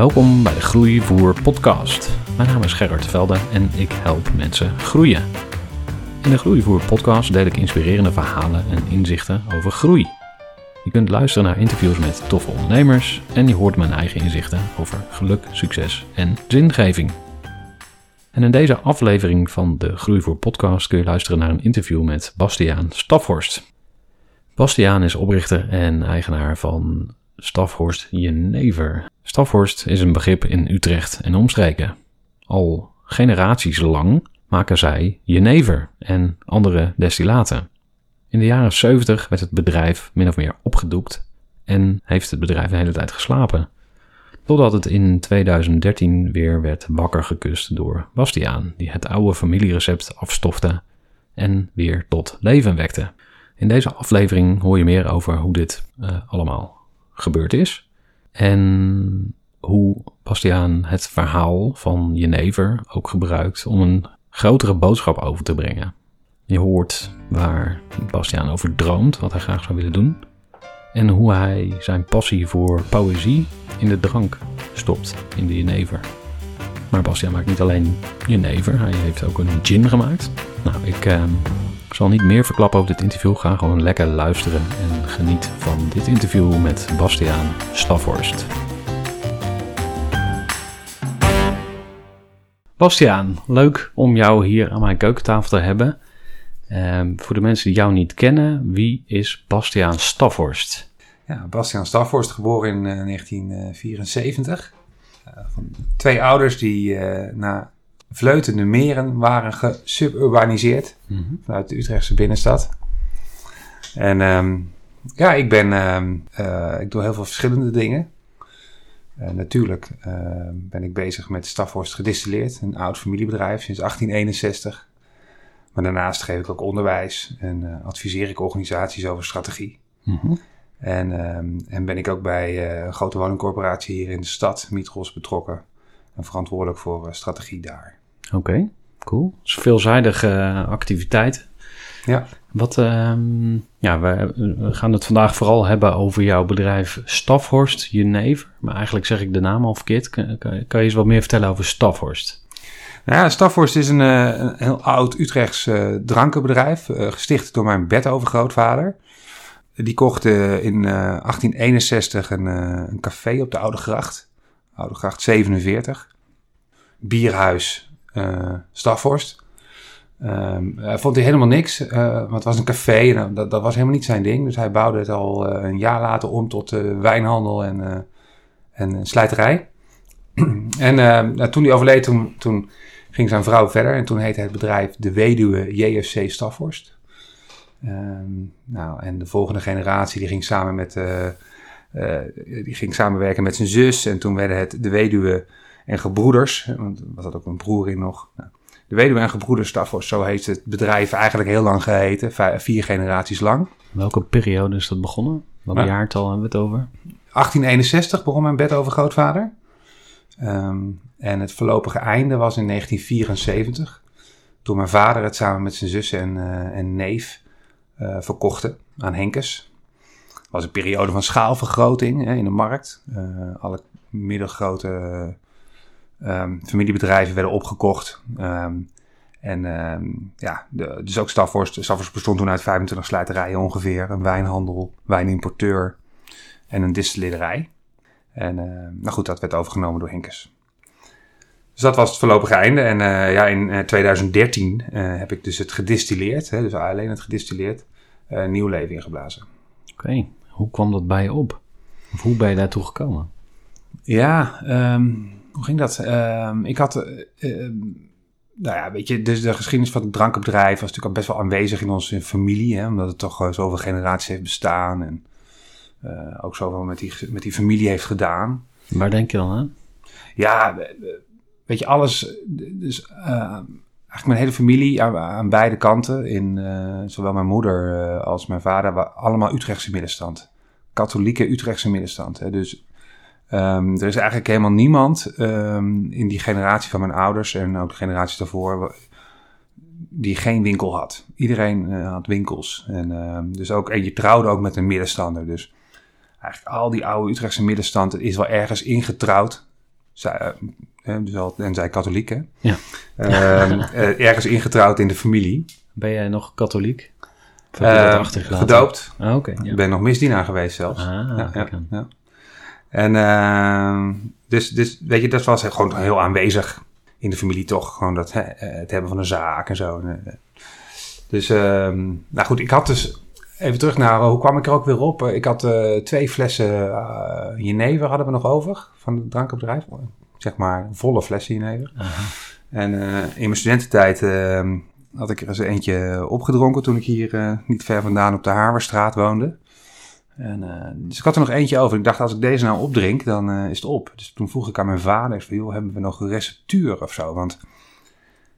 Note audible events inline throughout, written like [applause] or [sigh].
Welkom bij de Groeivoer podcast. Mijn naam is Gerard Velde en ik help mensen groeien. In de Groeivoer podcast deel ik inspirerende verhalen en inzichten over groei. Je kunt luisteren naar interviews met toffe ondernemers en je hoort mijn eigen inzichten over geluk, succes en zingeving. En in deze aflevering van de Groeivoer podcast kun je luisteren naar een interview met Bastiaan Stafhorst. Bastiaan is oprichter en eigenaar van Stafhorst Jenever. Stafhorst is een begrip in Utrecht en omstreken. Al generaties lang maken zij jenever en andere destillaten. In de jaren 70 werd het bedrijf min of meer opgedoekt en heeft het bedrijf de hele tijd geslapen. Totdat het in 2013 weer werd wakker gekust door Bastiaan, die het oude familierecept afstofte en weer tot leven wekte. In deze aflevering hoor je meer over hoe dit uh, allemaal gebeurd is en hoe Bastiaan het verhaal van Jenever ook gebruikt om een grotere boodschap over te brengen. Je hoort waar Bastiaan over droomt, wat hij graag zou willen doen. En hoe hij zijn passie voor poëzie in de drank stopt, in de jenever. Maar Bastiaan maakt niet alleen jenever, hij heeft ook een gin gemaakt. Nou, ik uh, zal niet meer verklappen over dit interview. Ga gewoon lekker luisteren en geniet van dit interview met Bastiaan Staphorst. Bastiaan, leuk om jou hier aan mijn keukentafel te hebben. Um, voor de mensen die jou niet kennen, wie is Bastiaan Staphorst? Ja, Bastiaan Staphorst, geboren in uh, 1974. Uh, van twee ouders die na vleutende meren waren gesuburbaniseerd -hmm. vanuit de Utrechtse binnenstad. En um, ja, ik ben, um, ik doe heel veel verschillende dingen. natuurlijk ben ik bezig met Staphorst gedistilleerd, een oud familiebedrijf sinds 1861. Maar daarnaast geef ik ook onderwijs en uh, adviseer ik organisaties over strategie. -hmm. en, um, en, ben ik ook bij een grote woningcorporatie hier in de stad, Mitros, betrokken. En verantwoordelijk voor strategie daar. Oké, okay, cool. Dus veelzijdige activiteit. Ja. Wat, um, ja, we, we, gaan het vandaag vooral hebben over jouw bedrijf Stafhorst Jenever. Maar eigenlijk zeg ik de naam al verkeerd. Kan, kan, kan je eens wat meer vertellen over Stafhorst? Nou ja, Staphorst is een, een heel oud Utrechts uh, drankenbedrijf, uh, gesticht door mijn bedovergrootvader. Die kocht uh, in 1861 een, een, café op de Oude Gracht, Oude Gracht 47. Bierhuis Um, hij vond hij helemaal niks, want het was een café en dat, dat, was helemaal niet zijn ding. Dus hij bouwde het al een jaar later om tot wijnhandel en, en slijterij. [clears throat] en nou, toen hij overleed, toen, ging zijn vrouw verder en toen heette het bedrijf de Weduwe JFC Staphorst. Um, nou, en de volgende generatie die ging samen met uh, uh, die ging samenwerken met zijn zus en toen werden het de Weduwe en Gebroeders, want was dat ook een broer in nog. Nou, de Weduwe en Gebroeders Staphorst, zo heeft het bedrijf eigenlijk heel lang geheten, vier generaties lang. Welke periode is dat begonnen? Welk nou, jaartal hebben we het over? 1861 begon mijn bed over grootvader. Um, en het voorlopige einde was in 1974, toen mijn vader het samen met zijn zus en, uh, en neef uh, verkochten aan Henkes. Het was een periode van schaalvergroting hè, in de markt. Uh, alle middelgrote um, familiebedrijven werden opgekocht. Um, En ehm, ja, de, dus ook Staphorst. Staphorst bestond toen uit 25 slijterijen ongeveer. Een wijnhandel, wijnimporteur en een distillerij. En ehm, nou goed, dat werd overgenomen door Henkes. Dus dat was het voorlopige einde. En eh, ja, in eh, 2013 eh, heb ik dus het gedistilleerd, hè, dus alleen het gedistilleerd, eh, nieuw leven ingeblazen. Oké, hoe kwam dat bij je op? Of hoe ben je daartoe gekomen? Ja, ehm, hoe ging dat? Ehm, ik had, eh, ehm, nou ja, weet je, dus de geschiedenis van het drankenbedrijf was natuurlijk al best wel aanwezig in onze familie, hè, omdat het toch eh, zoveel generaties heeft bestaan en eh, ook zoveel met die, met die familie heeft gedaan. Waar denk je dan aan? Ja, weet je, alles, dus eh, eigenlijk mijn hele familie aan, aan beide kanten, in zowel mijn moeder als mijn vader, waren allemaal Utrechtse middenstand. Katholieke Utrechtse middenstand. Hè. Dus ehm, er is eigenlijk helemaal niemand ehm, in die generatie van mijn ouders en ook de generaties daarvoor die geen winkel had. Iedereen eh, had winkels. En, ehm, dus ook, en je trouwde ook met een middenstander. Dus eigenlijk al die oude Utrechtse middenstand is wel ergens ingetrouwd. Zij, hè, dus al, en zij katholiek, hè? Ja. [laughs] Eh, ergens ingetrouwd in de familie. Ben jij nog katholiek? Of heb je dat achtergelaten? gedoopt. Ah, Oké, ja. Ik ben nog misdienaar geweest zelfs. Ah, ja, ja. En ehm, dus, dus, weet je, dat was gewoon heel aanwezig in de familie toch. Gewoon dat, hè, eh, het hebben van een zaak en zo. Eh, Dus, ehm, nou goed, ik had dus... Even terug naar, hoe kwam ik er ook weer op? Eh, Ik had twee flessen eh jenever hadden we nog over van het drankenbedrijf. Zeg maar volle flessen jenever. En in mijn studententijd ehm, had ik er eens eentje opgedronken toen ik hier niet ver vandaan op de Haarwerstraat woonde. En, eh, dus ik had er nog eentje over. Ik dacht, als ik deze nou opdrink, dan eh, is het op. Dus toen vroeg ik aan mijn vader, ik joh, hebben we nog receptuur of zo? Want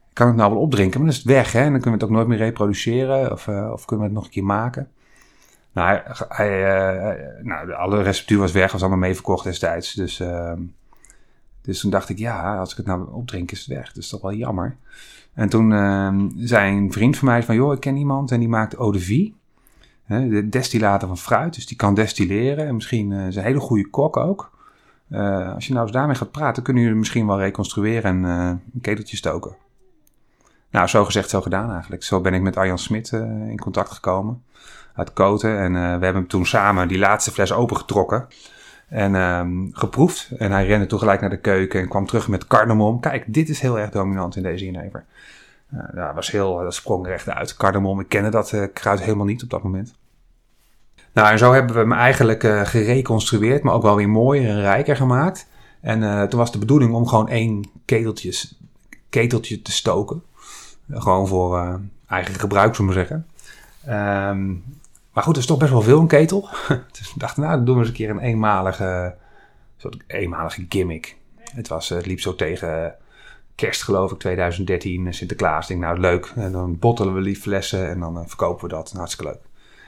ik kan het nou wel opdrinken, maar dan is het weg. Hè? En dan kunnen we het ook nooit meer reproduceren of, eh, of kunnen we het nog een keer maken. Nou, nou alle receptuur was weg, was allemaal mee verkocht destijds. Dus, ehm, dus toen dacht ik, ja, als ik het nou opdrink, is het weg. Dat is toch wel jammer. En toen ehm, zei een vriend van mij van, joh, ik ken iemand en die maakt eau de vie. De destillaten van fruit, dus die kan destilleren. En misschien eh, is een hele goede kok ook. Eh, als je nou eens daarmee gaat praten, kunnen jullie misschien wel reconstrueren en eh, een keteltje stoken. Nou, zo gezegd, zo gedaan eigenlijk. Zo ben ik met Arjan Smit in contact gekomen uit Koten. En we hebben toen samen die laatste fles opengetrokken. En ehm, geproefd. En hij rende toen gelijk naar de keuken en kwam terug met cardamom. Kijk, dit is heel erg dominant in deze jenever. Uh, dat was heel, dat sprong recht uit. Cardamom, ik kende dat eh, kruid helemaal niet op dat moment. Nou, en zo hebben we hem eigenlijk eh, gereconstrueerd, maar ook wel weer mooier en rijker gemaakt. En eh, toen was de bedoeling om gewoon één keteltje, keteltje te stoken. Gewoon voor eigen gebruik, zullen we zeggen. Um, maar goed, dat is toch best wel veel een ketel. [laughs] dus we dachten, nou, dan doen we eens een keer een eenmalige, soort eenmalige gimmick. Het, was, het liep zo tegen kerst, geloof ik, 2013, Sinterklaas. Ik denk, nou, leuk. En dan bottelen we die flessen en dan uh, verkopen we dat. Nou, hartstikke leuk.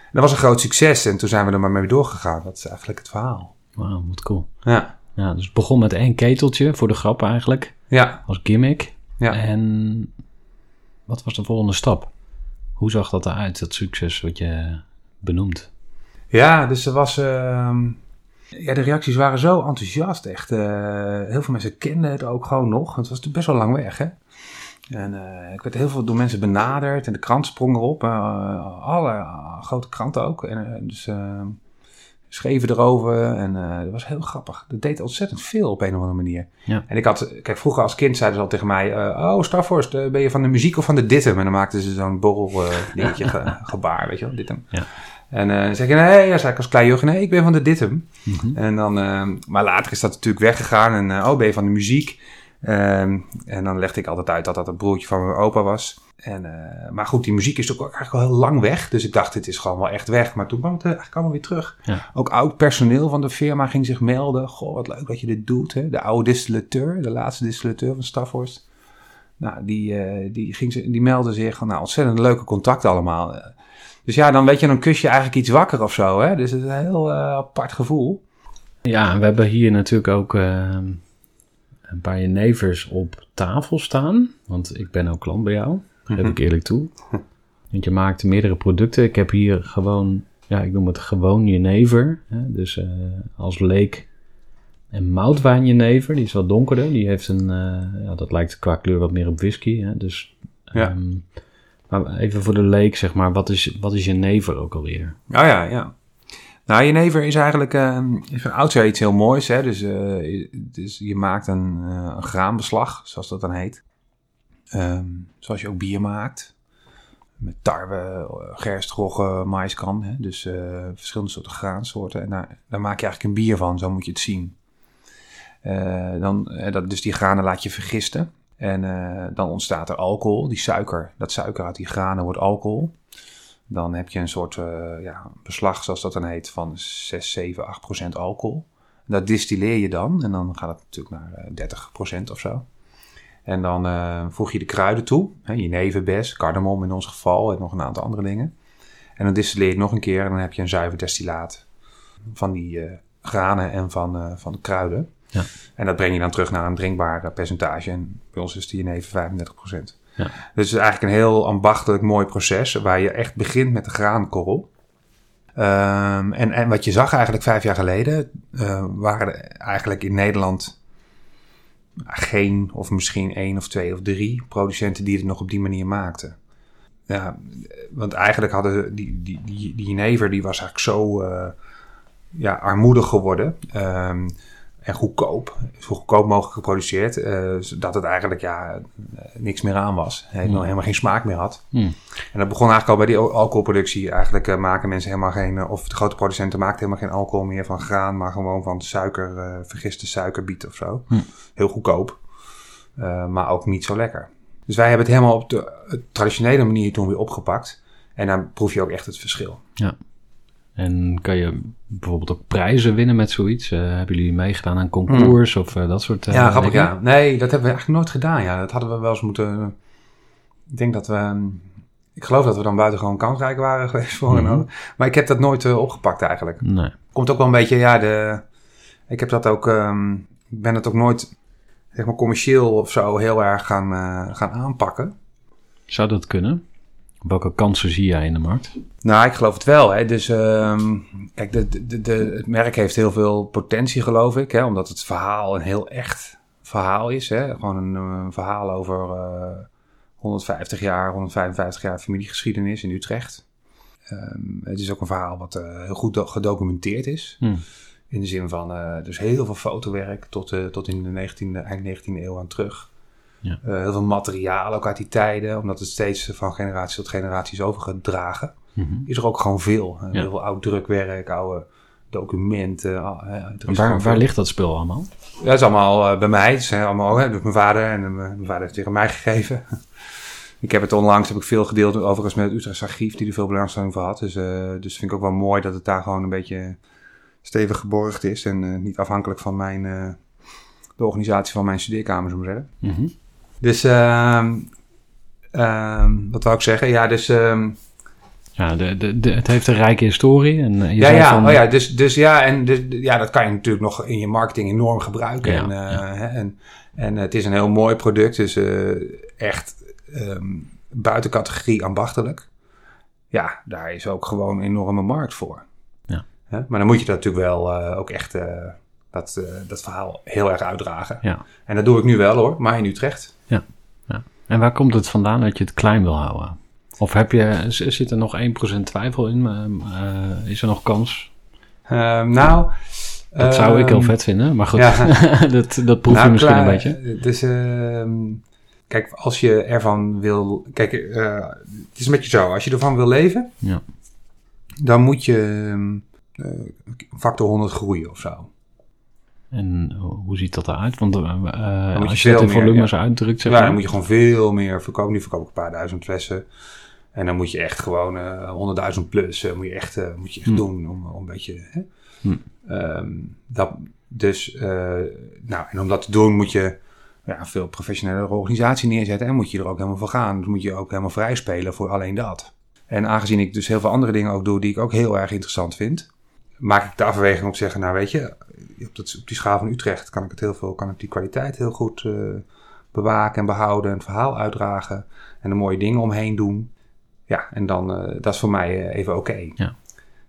En dat was een groot succes en toen zijn we er maar mee doorgegaan. Dat is eigenlijk het verhaal. Wauw, wat cool. Ja. ja. Dus het begon met één keteltje, voor de grap eigenlijk. Ja. Als gimmick. Ja. En wat was de volgende stap? Hoe zag dat eruit, dat succes wat je benoemt? Ja, dus er was... Uh, ja, de reacties waren zo enthousiast, echt. Uh, heel veel mensen kenden het ook gewoon nog. Het was best wel lang weg, hè. En uh, ik werd heel veel door mensen benaderd en de krant sprong erop. Uh, alle grote kranten ook. En, dus schreven erover en uh, dat was heel grappig. Dat deed ontzettend veel op een of andere manier. Ja. En ik had, kijk, vroeger als kind zeiden ze al tegen mij: uh, Oh, Starforst, ben je van de muziek of van de dittem? En dan maakten ze zo'n borrel dingetje [laughs] ge, gebaar, weet je wel, dittem. Ja. En uh, zeg je: Nee, ja, zei ik als klein jochie: Nee, ik ben van de dittem. Mm -hmm. En dan, uh, maar later is dat natuurlijk weggegaan. En uh, oh, ben je van de muziek? Um, en dan legde ik altijd uit dat dat een broertje van mijn opa was. En, uh, maar goed, die muziek is ook eigenlijk al heel lang weg. Dus ik dacht, het is gewoon wel echt weg. Maar toen kwam het eigenlijk allemaal weer terug. Ja. Ook oud personeel van de firma ging zich melden. Goh, wat leuk dat je dit doet. Hè? De oude distillateur, de laatste distillateur van Staphorst. Nou, die, uh, die, ging, die meldde zich. Nou, ontzettend leuke contacten allemaal. Dus ja, dan weet je, dan kus je eigenlijk iets wakker of zo. Hè? Dus het is een heel uh, apart gevoel. Ja, we hebben hier natuurlijk ook uh, een paar jenevers op tafel staan. Want ik ben ook klant bij jou. Geef ik eerlijk toe. Want je maakt meerdere producten. Ik heb hier gewoon, ja, ik noem het gewoon jenever. Hè? Dus uh, als leek en moutwijn jenever. Die is wat donkerder. Die heeft een, uh, ja, dat lijkt qua kleur wat meer op whisky. Hè? Dus Ja. Ehm, maar even voor de leek, zeg maar, wat is, wat is jenever ook alweer? Oh ja, ja. Nou, jenever is eigenlijk uh, is van oudsher iets heel moois. Hè? Dus, uh, dus je maakt een, uh, een graanbeslag, zoals dat dan heet. Um, zoals je ook bier maakt. Met tarwe, gerst, rogge, maïskan. Hè? Dus verschillende soorten graansoorten. En daar, daar maak je eigenlijk een bier van, zo moet je het zien. dan, dat, dus die granen laat je vergisten. En dan ontstaat er alcohol, die suiker. Dat suiker uit die granen wordt alcohol. Dan heb je een soort uh, ja, beslag, zoals dat dan heet, van 6, 7, 8 procent alcohol. Dat distilleer je dan en dan gaat het natuurlijk naar uh, 30 procent of zo. En dan voeg je de kruiden toe, hè, jeneverbes, cardamom in ons geval en nog een aantal andere dingen. En dan distilleer je nog een keer en dan heb je een zuiver destillaat van die granen en van, van de kruiden. Ja. En dat breng je dan terug naar een drinkbaar percentage. En bij ons is die jenever 35 procent. Ja. Dus het is eigenlijk een heel ambachtelijk mooi proces waar je echt begint met de graankorrel. Um, en, en wat je zag eigenlijk vijf jaar geleden, uh, waren er eigenlijk in Nederland geen of misschien één of twee of drie producenten die het nog op die manier maakten. Ja, want eigenlijk hadden die, die, die, die jenever die was eigenlijk zo uh, ja, armoedig geworden. Um, en goedkoop, zo goedkoop mogelijk geproduceerd, uh, zodat het eigenlijk ja, niks meer aan was. Helemaal, Hmm. helemaal geen smaak meer had. Hmm. En dat begon eigenlijk al bij die alcoholproductie. Eigenlijk uh, maken mensen helemaal geen, of de grote producenten maakten helemaal geen alcohol meer van graan, maar gewoon van suiker, uh, vergiste suikerbiet of zo. Hmm. Heel goedkoop, maar ook niet zo lekker. Dus wij hebben het helemaal op de traditionele manier toen weer opgepakt. En dan proef je ook echt het verschil. Ja. En kan je bijvoorbeeld ook prijzen winnen met zoiets? Uh, hebben jullie meegedaan aan concours hmm. of uh, dat soort uh, Ja, grappig ja. Nee, dat hebben we eigenlijk nooit gedaan. Ja, dat hadden we wel eens moeten... Ik denk dat we... Ik geloof dat we dan buitengewoon kansrijk waren [laughs] geweest voor een ander. Maar ik heb dat nooit opgepakt eigenlijk. Nee. Komt ook wel een beetje, ja, de... Ik heb dat ook... Um, ik ben het ook nooit, zeg maar, commercieel of zo heel erg gaan, gaan aanpakken. Zou dat kunnen? Welke kansen zie jij in de markt? Nou, ik geloof het wel. Hè. Dus um, kijk, de, de, de, het merk heeft heel veel potentie, geloof ik. Hè, omdat het verhaal een heel echt verhaal is. Hè. Gewoon een, een verhaal over uh, 150 jaar, 155 jaar familiegeschiedenis in Utrecht. Um, het is ook een verhaal wat uh, heel goed gedocumenteerd is. Hmm. In de zin van, uh, dus heel veel fotowerk tot, tot in de 19e, eind 19e eeuw aan terug. Ja. Uh, heel veel materiaal ook uit die tijden, omdat het steeds van generatie tot generatie is overgedragen. Mm -hmm. Is er ook gewoon veel. Ja. Heel veel oud drukwerk, oude documenten. waar, waar ligt dat spul allemaal? Dat is allemaal uh, bij mij. Het is allemaal hè, mijn vader en uh, mijn vader heeft tegen mij gegeven. [laughs] ik heb het onlangs heb ik veel gedeeld overigens met het Utrechts archief, die er veel belangstelling voor had. Dus, uh, dus vind ik ook wel mooi dat het daar gewoon een beetje stevig geborgd is en uh, niet afhankelijk van mijn, uh, de organisatie van mijn studeerkamer, zo maar zeggen. Mm -hmm. Dus, uh, wat wou ik zeggen? Ja, dus. Um, ja, de, de, de, het heeft een rijke historie. En je ja, ja, van... oh ja, dus, dus ja, en dus, ja, dat kan je natuurlijk nog in je marketing enorm gebruiken. Ja, en, uh, ja. hè, en, en het is een heel mooi product, dus uh, echt buiten categorie ambachtelijk. Ja, daar is ook gewoon een enorme markt voor. Ja. Hè? Maar dan moet je dat natuurlijk wel uh, ook echt dat, dat verhaal heel erg uitdragen. Ja. En dat doe ik nu wel hoor, maar in Utrecht. Ja. ja. En waar komt het vandaan dat je het klein wil houden? Of heb je, zit er nog 1% twijfel in? Uh, is er nog kans? Uh, nou... Dat uh, zou ik heel vet vinden, maar goed, ja. [laughs] dat, dat proef nou, je misschien klaar, een beetje. Dus, kijk, als je ervan wil... Kijk, eh, het is een beetje zo, als je ervan wil leven... Ja. dan moet je eh, factor 100 groeien of zo. En hoe ziet dat eruit? Want uh, moet als je het in volumes ja. uitdrukt, zeg ja, dan moet je gewoon veel meer verkopen. Nu verkoop ik een paar duizend flessen. En dan moet je echt gewoon uh, 100.000 plus uh, moet je echt, uh, moet je echt hm. doen om, om een beetje. Hè? Hm. Um, dat, dus, nou, en om dat te doen moet je ja, een veel professionele organisatie neerzetten. En moet je er ook helemaal voor gaan. Dus moet je ook helemaal vrij spelen voor alleen dat. En aangezien ik dus heel veel andere dingen ook doe die ik ook heel erg interessant vind, maak ik de afweging om te zeggen, nou weet je, op, dat, op die schaal van Utrecht kan ik het heel veel, kan ik die kwaliteit heel goed uh, bewaken en behouden, en het verhaal uitdragen en er mooie dingen omheen doen. Ja, en dan, uh, dat is voor mij uh, even oké. Okay. Ja.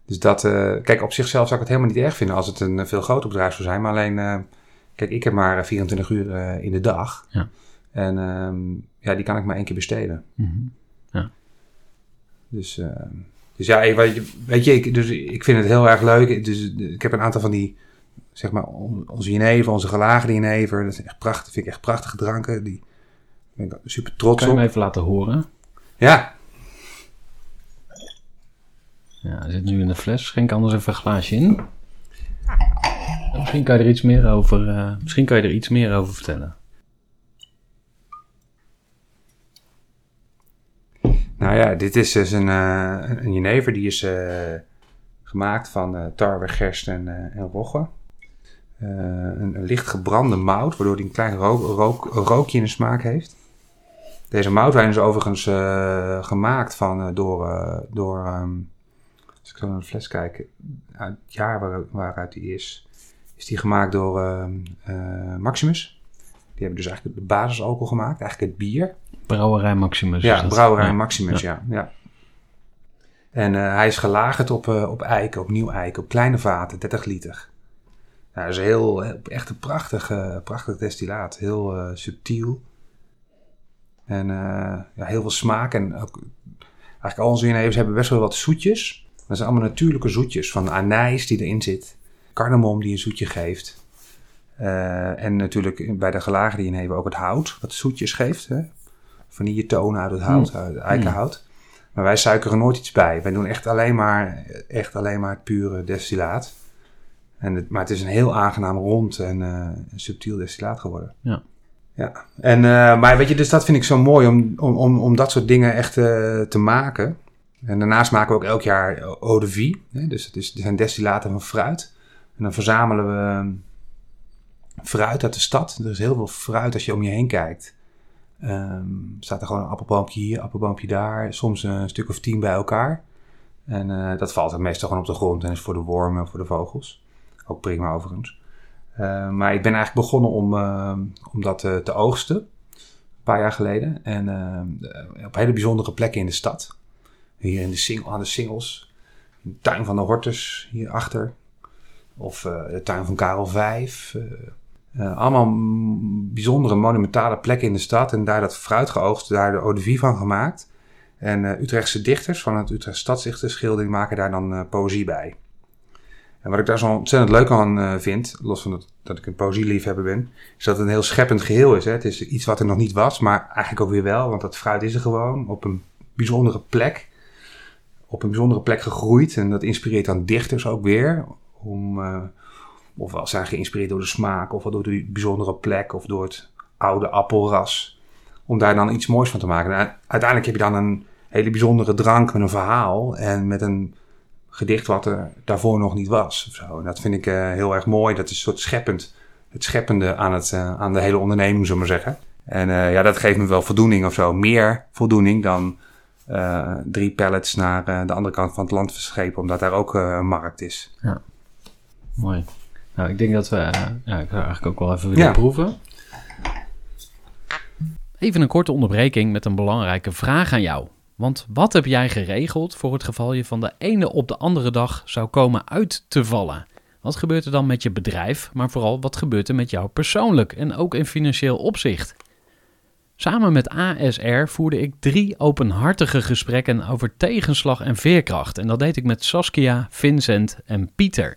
Dus dat, kijk, op zichzelf zou ik het helemaal niet erg vinden als het een veel groter bedrijf zou zijn, maar alleen, kijk, ik heb maar 24 uur in de dag. Ja. En um, ja, die kan ik maar één keer besteden. Mhm. Ja. Dus, eh, dus ja, ik- weet je, weet je ik, dus ik vind het heel erg leuk. Dus, ik heb een aantal van die, zeg maar, on- onze jenever, onze gelagerde jenever. Dat is echt prachtig, vind ik echt prachtige dranken. Die ben ik super trots Kan je op. hem even laten horen? Ja, Ja, hij zit nu in de fles. Schenk anders even een glaasje in. Misschien kan je er iets meer over, eh, misschien kan je er iets meer over vertellen. Nou ja, dit is dus een, eh, een jenever die is eh, gemaakt van eh, tarwe, gerst en, en rogge. Een, een licht gebrande mout, waardoor hij een klein rook, rook, rookje in de smaak heeft. Deze moutwijn is overigens eh, gemaakt van, door, door ehm, als ik zo naar de fles kijk, uit het jaar waar, waaruit die is, is die gemaakt door ehm, eh, Maximus. Die hebben dus eigenlijk de basisalcohol gemaakt, eigenlijk het bier. Brouwerij Maximus. Ja, brouwerij. Maximus, ja. ja. En eh, hij is gelagerd op, eh, op eiken, op nieuw eiken, op kleine vaten, 30 liter. Ja, dat is heel, heel- echt een prachtig, eh, prachtig destillaat. Heel eh, subtiel. En eh, ja, heel veel smaak. En ook, eigenlijk al onze hebben best wel wat zoetjes. Dat zijn allemaal natuurlijke zoetjes. Van anijs die erin zit. Cardamom die een zoetje geeft. Eh, en natuurlijk bij de gelagerde jenever ook het hout. Wat zoetjes geeft. Hè? Vanilletonen uit het hout, uit het eikenhout. Maar wij suikeren nooit iets bij. Wij doen echt alleen maar, echt alleen maar het pure destillaat. En het, maar het is een heel aangenaam rond en een subtiel destillaat geworden. Ja. Ja, en, eh, maar weet je, dus dat vind ik zo mooi om, om, om, om dat soort dingen echt eh, te maken. En daarnaast maken we ook elk jaar eau de vie. Hè? Dus het, is, zijn destillaten van fruit. En dan verzamelen we ehm, fruit uit de stad. Er is heel veel fruit als je om je heen kijkt. Ehm, staat er gewoon een appelboompje hier, appelboompje daar. Soms een stuk of tien bij elkaar. En eh, dat valt dan meestal gewoon op de grond en is voor de wormen voor de vogels. Ook prima overigens. Eh, maar ik ben eigenlijk begonnen om, ehm, om dat eh, te oogsten. Een paar jaar geleden. En ehm, op hele bijzondere plekken in de stad. Hier in de singel, aan de Singels. In de tuin van de Hortus hierachter. Of eh, de tuin van Karel Vijf. Eh, allemaal bijzondere monumentale plekken in de stad. En daar dat fruit geoogst, daar de eau van gemaakt. En eh, Utrechtse dichters van het Utrecht Stadsdichtersgilde die maken daar dan eh, poëzie bij. En wat ik daar zo ontzettend leuk aan vind, los van dat, dat ik een poëzieliefhebber ben, is dat het een heel scheppend geheel is. Hè? Het is iets wat er nog niet was, maar eigenlijk ook weer wel, want dat fruit is er gewoon op een bijzondere plek. Op een bijzondere plek gegroeid. En dat inspireert dan dichters ook weer. Om, eh, ofwel zijn geïnspireerd door de smaak, ofwel door die bijzondere plek, of door het oude appelras. Om daar dan iets moois van te maken. Uiteindelijk heb je dan een hele bijzondere drank met een verhaal. En met een gedicht wat er daarvoor nog niet was. Of. En dat vind ik eh, heel erg mooi. Dat is een soort scheppend. Het scheppende aan, het, eh, aan de hele onderneming, zullen we maar zeggen. En eh, ja, dat geeft me wel voldoening of zo. Meer voldoening dan drie pallets naar de andere kant van het land verschepen. Omdat daar ook een markt is. Mooi. Nou, ik denk dat we... eh, ja, ik zou eigenlijk ook wel even willen Ja. proeven. Even een korte onderbreking met een belangrijke vraag aan jou. Want wat heb jij geregeld voor het geval je van de ene op de andere dag zou komen uit te vallen? Wat gebeurt er dan met je bedrijf, maar vooral wat gebeurt er met jou persoonlijk en ook in financieel opzicht? Samen met ASR voerde ik drie openhartige gesprekken over tegenslag en veerkracht. En dat deed ik met Saskia, Vincent en Pieter.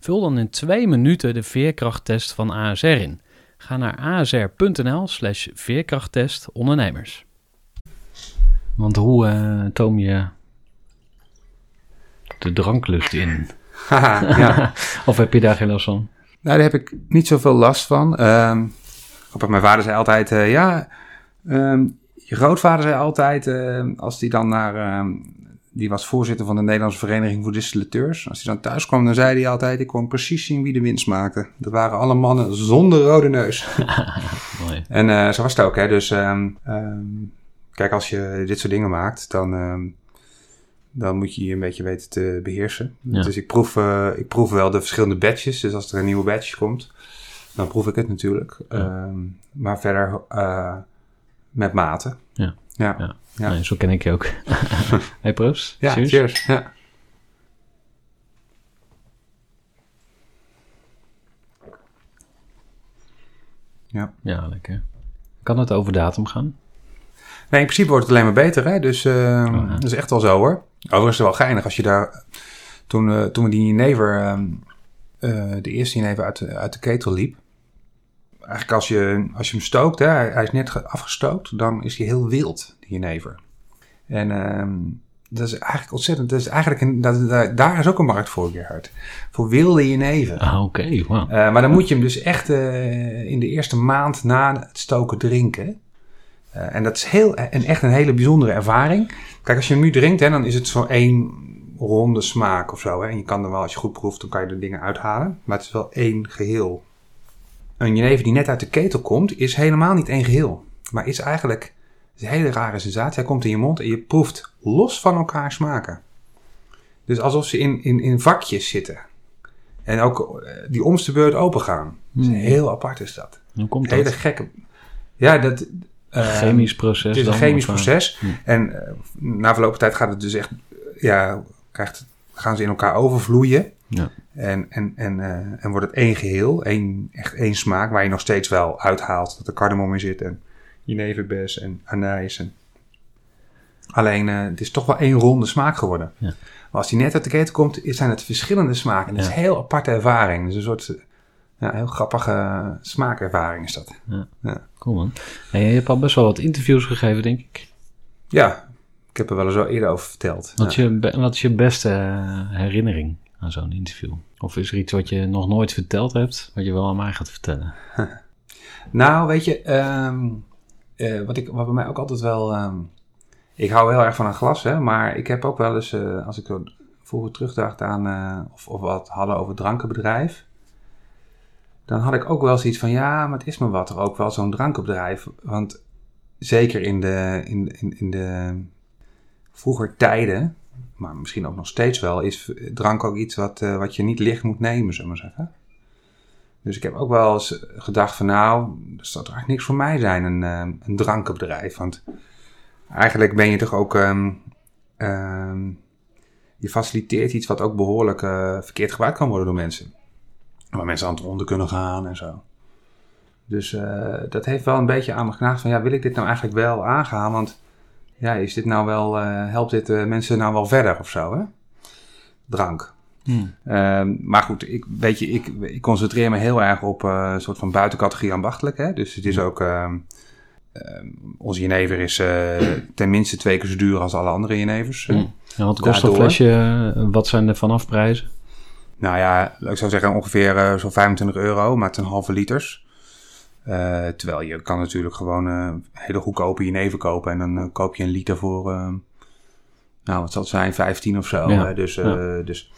Vul dan in twee minuten de veerkrachttest van ASR in. Ga naar asr.nl slash veerkrachttest ondernemers. Want hoe eh, toom je de dranklust in? Ja. [laughs] Of heb je daar geen last van? Nou, daar heb ik niet zoveel last van. Ehm grappig, mijn vader zei altijd, eh, ja, ehm, je grootvader zei altijd, eh, als die dan naar, ehm, die was voorzitter van de Nederlandse Vereniging voor Distillateurs. Als hij dan thuis kwam, dan zei hij altijd, ik kon precies zien wie de winst maakte. Dat waren alle mannen zonder rode neus. [laughs] Mooi. [laughs] En eh, zo was het ook, hè. Dus ehm, ehm, kijk, als je dit soort dingen maakt, dan, ehm, dan moet je je een beetje weten te beheersen. Ja. Dus ik proef, eh, ik proef wel de verschillende batches. Dus als er een nieuwe batch komt, dan proef ik het natuurlijk. Ja. Maar verder eh, met mate. Ja. Ja. Ja. Nee, zo ken ik je ook. [laughs] hey, proost. Ja, Cheers. cheers. Ja. Ja. Ja, lekker. Kan het over datum gaan? Nee, in principe wordt het alleen maar beter, hè? Dus eh, ja. dat is echt wel zo, hoor. Overigens is het wel geinig als je daar... Toen, eh, toen we die jenever, ehm, eh, de eerste jenever uit, uit de ketel liep... Eigenlijk als je, als je hem stookt, hè, hij, is net ge- afgestookt... dan is hij heel wild, die jenever. En ehm, dat is eigenlijk ontzettend... Dat is eigenlijk een, dat, daar- daar is ook een markt voor, Gerhard. Voor wilde jenever. Ah, oké. Wauw. Eh, maar dan moet je hem dus echt eh, in de eerste maand na het stoken drinken. Eh, en dat is heel, en echt een hele bijzondere ervaring. Kijk, als je hem nu drinkt, hè, dan is het zo één ronde smaak of zo. Hè. En je kan er wel, als je goed proeft, dan kan je er dingen uithalen. Maar het is wel één geheel. Een jenever die net uit de ketel komt, is helemaal niet één geheel. Maar is eigenlijk is een hele rare sensatie. Hij komt in je mond en je proeft los van elkaar smaken. Dus alsof ze in, in, in vakjes zitten. En ook eh, die omste beurt open gaan. Dus Hmm. heel apart is dat. Hoe komt Hele dat? gekke. Ja, dat. eh, Chemisch proces Het is een chemisch eh, proces. Hmm. En eh, na verloop van tijd gaat het dus echt. Ja, krijgt, gaan ze in elkaar overvloeien. Ja. En, en, en, eh, en wordt het één geheel. Één, echt één smaak. Waar je nog steeds wel uithaalt dat er cardamom in zit. En jeneverbes en anijs. En... Alleen, eh, het is toch wel één ronde smaak geworden. Ja. Maar als die net uit de keten komt, zijn het verschillende smaken. Dat is Ja. een heel aparte ervaring. Dus een soort eh, ja, heel grappige smaakervaring is dat. Cool man. Hey, je hebt al best wel wat interviews gegeven, denk ik. Ja, ik heb er wel eens al eerder over verteld. Wat, Ja. je, wat is je beste herinnering aan zo'n interview? Of is er iets wat je nog nooit verteld hebt, wat je wel aan mij gaat vertellen? [laughs] Nou, weet je, ehm, eh, wat, ik, wat bij mij ook altijd wel... ehm, ik hou heel erg van een glas, hè, maar ik heb ook wel eens, eh, als ik vroeger terugdacht aan... eh, of, of wat hadden over drankenbedrijf... dan had ik ook wel zoiets van, ja, maar het is me wat, toch ook wel zo'n drankenbedrijf. Want zeker in de, in, in, in de vroeger tijden, maar misschien ook nog steeds wel... is drank ook iets wat, eh, wat je niet licht moet nemen, zullen we zeggen. Dus ik heb ook wel eens gedacht van nou, dat zou toch eigenlijk niks voor mij zijn, een, eh, een drankenbedrijf. Want eigenlijk ben je toch ook, ehm, ehm, je faciliteert iets wat ook behoorlijk eh, verkeerd gebruikt kan worden door mensen. Waar mensen aan het onder kunnen gaan en zo. Dus dat heeft wel een beetje aan me genaagd van ja, wil ik dit nou eigenlijk wel aangaan? Want ja, is dit nou wel, eh, helpt dit eh, mensen nou wel verder of zo hè? Drank. Ehm, maar goed, ik, weet je, ik, ik concentreer me heel erg op eh, een soort van buitencategorie ambachtelijk. Hè? Dus het is ook. ehm, ehm, onze jenever is eh ten minste twee keer zo duur als alle andere jenevers. Hmm. Ja, wat kost een flesje? Wat zijn de vanafprijzen? Nou ja, ik zou zeggen ongeveer zo'n 25 euro, maar zijn halve liters. Eh, terwijl je kan natuurlijk gewoon eh hele goedkope jenever kopen. En dan eh, koop je een liter voor, nou wat zal het zijn, 15 of zo. Ja. Dus, ja. dus,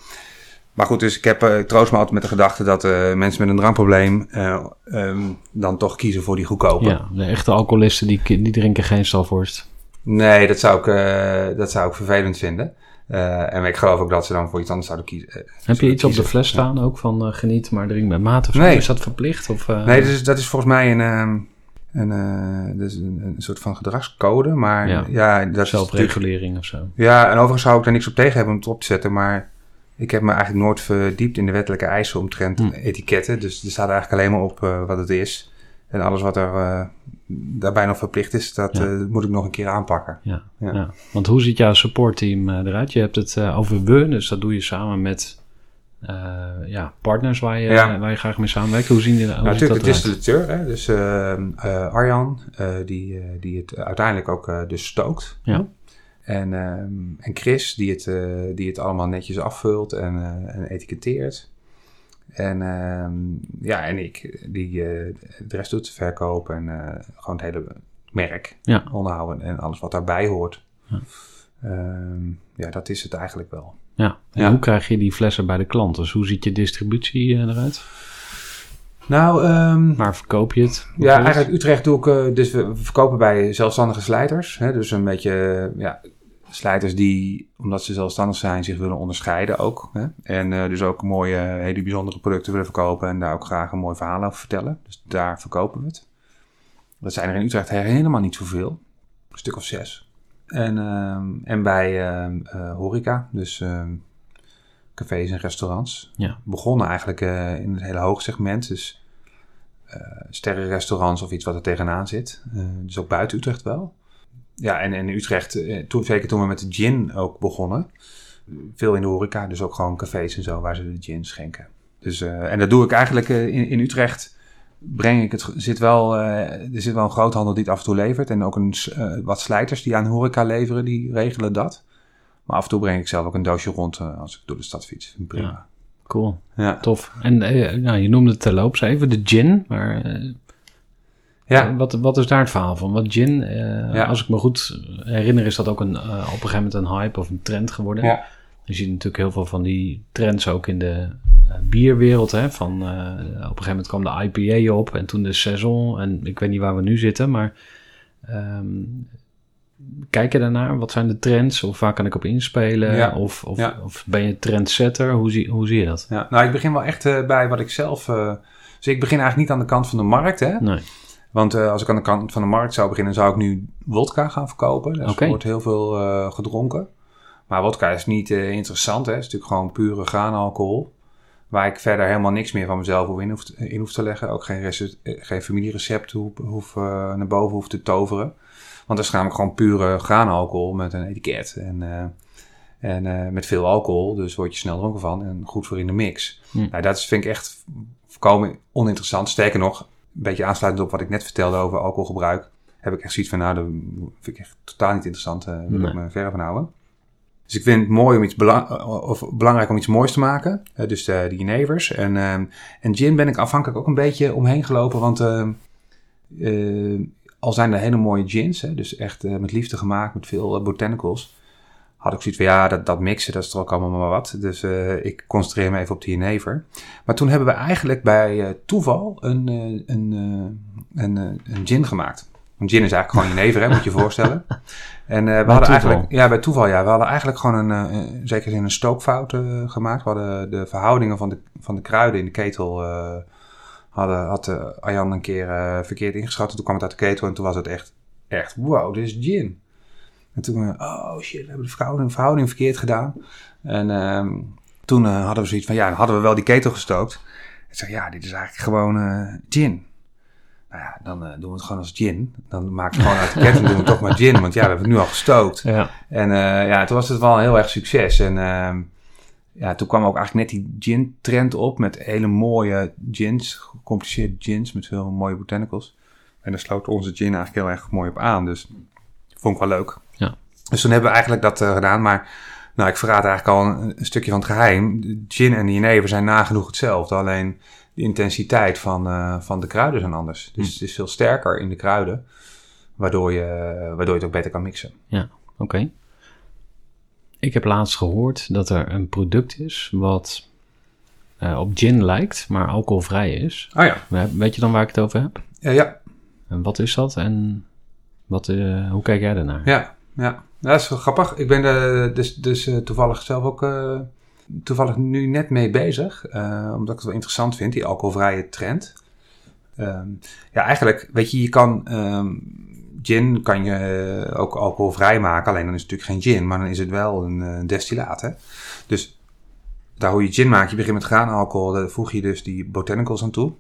maar goed, dus ik, heb, ik troost me altijd met de gedachte dat mensen met een drankprobleem eh, ehm, dan toch kiezen voor die goedkope. Ja, de echte alcoholisten die, die drinken geen stalvorst. Nee, dat zou ik, dat zou ik vervelend vinden. Eh, en ik geloof ook dat ze dan voor iets anders zouden kiezen. Eh, Heb je iets op de fles staan ook van eh, geniet, maar drink met mate of zo? Nee. Is dat verplicht? Of, eh, Nee, dat is, dat is volgens mij een, ehm, een, is een, een soort van gedragscode. Maar Ja. ja, dat zelfregulering of zo? Ja, en overigens zou ik daar niks op tegen hebben om het op te zetten. Maar ik heb me eigenlijk nooit verdiept in de wettelijke eisen omtrent Hm. etiketten. Dus er staat eigenlijk alleen maar op wat het is. En alles wat er eh, daarbij nog verplicht is, dat Ja. eh, moet ik nog een keer aanpakken. Ja, Ja. ja. Want hoe ziet jouw supportteam eh, eruit? Je hebt het over we, dus dat doe je samen met ja, partners waar je, waar je graag mee samenwerkt. Hoe zien die hoe Nou, natuurlijk de distributeur, hè? dus Arjan, die, die het uiteindelijk ook dus stookt. Ja. En, ehm, en Chris, die het, die het allemaal netjes afvult en, en etiketteert. En ja, ja, en ik, die eh, de rest doet, verkoop en eh, gewoon het hele merk Ja. onderhouden en alles wat daarbij hoort. Ja. Ehm, ja, dat is het eigenlijk wel. Ja. En Ja. hoe krijg je die flessen bij de klant? Dus hoe ziet je distributie eh, eruit? Nou, ehm, Waar verkoop je het? Ja, eigenlijk Utrecht doe ik, dus we verkopen bij zelfstandige slijters. Hè, dus een beetje, ja, slijters die, omdat ze zelfstandig zijn, zich willen onderscheiden ook. Hè? En eh, dus ook mooie, hele bijzondere producten willen verkopen en daar ook graag een mooi verhaal over vertellen. Dus daar verkopen we het. Dat zijn er in Utrecht helemaal niet zoveel. Een stuk of zes. En, ehm, en bij eh, horeca, dus ehm, cafés en restaurants. Ja. Begonnen eigenlijk eh, in het hele hoog segment. Dus sterrenrestaurants of iets wat er tegenaan zit. Dus ook buiten Utrecht wel. Ja, en, in Utrecht, eh, toen, zeker toen we met de gin ook begonnen. Veel in de horeca, dus ook gewoon cafés en zo waar ze de gin schenken. Dus, eh, en dat doe ik eigenlijk eh, in, in Utrecht. Breng ik het, zit wel, er zit wel een groothandel die het af en toe levert. En ook een, wat slijters die aan horeca leveren, die regelen dat. Maar af en toe breng ik zelf ook een doosje rond als ik door de stad fiets. Prima. Cool. Ja. Tof. En nou, je noemde het terloops even, de gin. Maar Ja. wat, wat is daar het verhaal van? Want gin, eh, Ja. als ik me goed herinner, is dat ook een, eh, op een gegeven moment een hype of een trend geworden. Ja. Je ziet natuurlijk heel veel van die trends ook in de eh, bierwereld. Hè? Van, eh, op een gegeven moment kwam de IPA op en toen de Saison. En ik weet niet waar we nu zitten, maar ehm, kijk je daarnaar? Wat zijn de trends? Of waar kan ik op inspelen? Ja. Of, of, Ja. of ben je trendsetter? Hoe zie, hoe zie je dat? Ja, nou, ik begin wel echt eh, bij wat ik zelf. eh, dus ik begin eigenlijk niet aan de kant van de markt, hè? Nee. Want eh, als ik aan de kant van de markt zou beginnen, zou ik nu wodka gaan verkopen. Dus er wordt heel veel eh, gedronken. Maar wodka is niet eh, interessant, hè? Het is natuurlijk gewoon pure graanalcohol. Waar ik verder helemaal niks meer van mezelf in, hoef, in hoef te leggen. Ook geen, geen familierecept hoef, hoef, naar boven hoef te toveren. Want dat is namelijk gewoon pure graanalcohol met een etiket. En, en met veel alcohol, dus word je snel dronken van. En goed voor in de mix. Hm. Nou, dat vind ik echt volkomen oninteressant. Sterker nog, een beetje aansluitend op wat ik net vertelde over alcoholgebruik. Heb ik echt zoiets van, nou, dat vind ik echt totaal niet interessant. Daar wil ik me verre van houden. Dus ik vind het mooi om iets bela- of belangrijk om iets moois te maken. Eh, dus de, de Genevers. En, en gin ben ik afhankelijk ook een beetje omheen gelopen. Want eh, al zijn er hele mooie gins. Hè, dus echt eh, met liefde gemaakt, met veel eh, botanicals. Had ik zoiets van, ja, dat, dat mixen, dat is toch ook allemaal maar wat. Dus eh, ik concentreer me even op de Genever. Maar toen hebben we eigenlijk bij eh, toeval een, eh, een, een, een gin gemaakt. Een gin is eigenlijk gewoon Genever, hè, moet je je voorstellen. [laughs] En we hadden toeval? eigenlijk, ja, bij toeval, ja, we hadden eigenlijk gewoon een, eh, in een stookfout gemaakt. We hadden de verhoudingen van de, van de kruiden in de ketel, hadden, had Arjan een keer verkeerd ingeschat. Toen kwam het uit de ketel en toen was het echt, echt, wow, dit is gin. En toen, eh, oh shit, we hebben de verhouding, verhouding verkeerd gedaan. En ehm, toen eh, hadden we zoiets van, ja, dan hadden we wel die ketel gestookt. Ik zeg, ja, dit is eigenlijk gewoon eh, gin. Nou ja, dan doen we het gewoon als gin. Dan maken we gewoon uit de ketting doen we het toch maar gin. Want ja, we hebben het nu al gestookt. Ja. En ja, toen was het wel een heel erg succes. En ehm, ja, toen kwam ook eigenlijk net die gin-trend op met hele mooie gins, gecompliceerde gins met veel mooie botanicals. En daar sloot onze gin eigenlijk heel erg mooi op aan. Dus vond ik wel leuk. Ja. Dus toen hebben we eigenlijk dat eh, gedaan. Maar nou, ik verraad eigenlijk al een, een stukje van het geheim. Gin en jenever zijn nagenoeg hetzelfde. Alleen de intensiteit van, eh, van de kruiden zijn anders. Dus het is veel sterker in de kruiden. Waardoor je, waardoor je het ook beter kan mixen. Oké. Ik heb laatst gehoord dat er een product is wat eh, op gin lijkt, maar alcoholvrij is. Oh ja. We- Weet je dan waar ik het over heb? Ja, ja. En wat is dat en wat, hoe kijk jij daarnaar? Ja, ja. dat is wel grappig. Ik ben er dus, dus eh, toevallig zelf ook eh, toevallig nu net mee bezig. eh, omdat ik het wel interessant vind, die alcoholvrije trend. Ehm, ja, eigenlijk, weet je, je kan... ehm, gin kan je eh, ook alcoholvrij maken. Alleen dan is het natuurlijk geen gin, maar dan is het wel een eh, destillaat, hè. Dus daar hoe je gin maakt, je begint met graanalcohol. Daar voeg je dus die botanicals aan toe.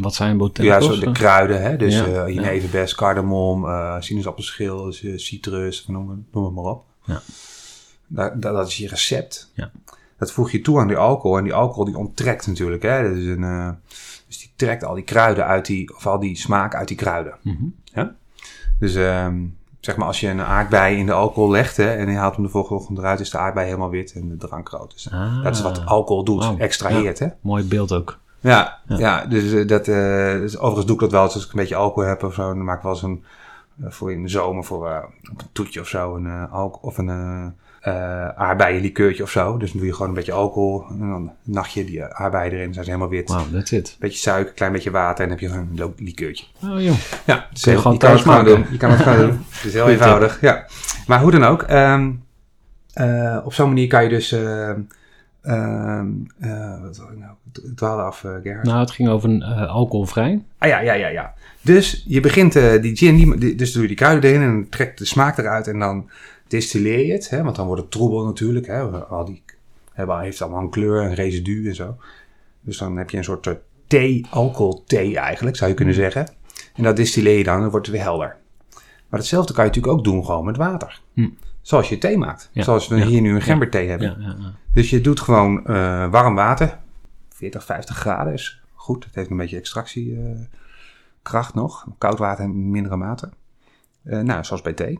Wat zijn Ja, botanicals? zo de kruiden, hè? dus Ja, eh ja. cardamom, eh sinaasappelschil, dus, eh, citrus, noem, het- noem het maar op. Ja. Dat, dat, dat is je recept. Ja. Dat voeg je toe aan die alcohol en die alcohol die onttrekt natuurlijk. Hè? Dat is een, dus die trekt al die kruiden uit die, of al die smaak uit die kruiden. Mhm. Dus ehm, zeg maar als je een aardbei in de alcohol legt hè, en je haalt hem de volgende ochtend eruit, is de aardbei helemaal wit en de drank rood. Dus Ah, dat is wat alcohol doet, extraheert hè. Mooi beeld ook. Ja, Ja. ja. dus, eh, dat, eh, dus overigens doe ik dat wel eens als ik een beetje alcohol heb of zo. Dan maak ik wel eens een, eh, voor in de zomer voor een toetje of zo, een, eh, alco- of een, eh, uh, aardbeienlikeurtje of zo. Dus dan doe je gewoon een beetje alcohol. En dan nacht je die aardbeien erin. zijn ze helemaal wit. Wow, that's it. Beetje suiker, klein beetje water. En dan heb je gewoon een likeurtje. Oh joh. Ja, dus je gewoon je kan het thuis gewoon doen. Je kan het gewoon [laughs] doen. Het is heel eenvoudig. Ja. Maar hoe dan ook. ehm, eh, op zo'n manier kan je dus... ehm, ehm, eh, wat ik nou? Ik dwaalde af, eh Gerhard. Nou, het ging over een eh, alcoholvrij. Ah ja, ja, ja, ja. Dus je begint die gin, die, die- dus doe je die kruiden erin en trekt de smaak eruit en dan distilleer je het. Hè, want dan wordt het troebel natuurlijk. Hè, al die hebben, heeft allemaal een kleur, een residu en zo. Dus dan heb je een soort thee, alcohol thee eigenlijk, zou je kunnen zeggen. En dat distilleer je dan en dan wordt het weer helder. Maar hetzelfde kan je natuurlijk ook doen gewoon met water. Hm. Zoals je thee maakt. Ja, Zoals we hier nu een gemberthee hebben. Ja, ja, ja. Dus je doet gewoon eh, warm water. 40, 50 graden is goed. Het heeft een beetje extractiekracht nog. Koud water in mindere mate. Eh, nou, zoals bij thee.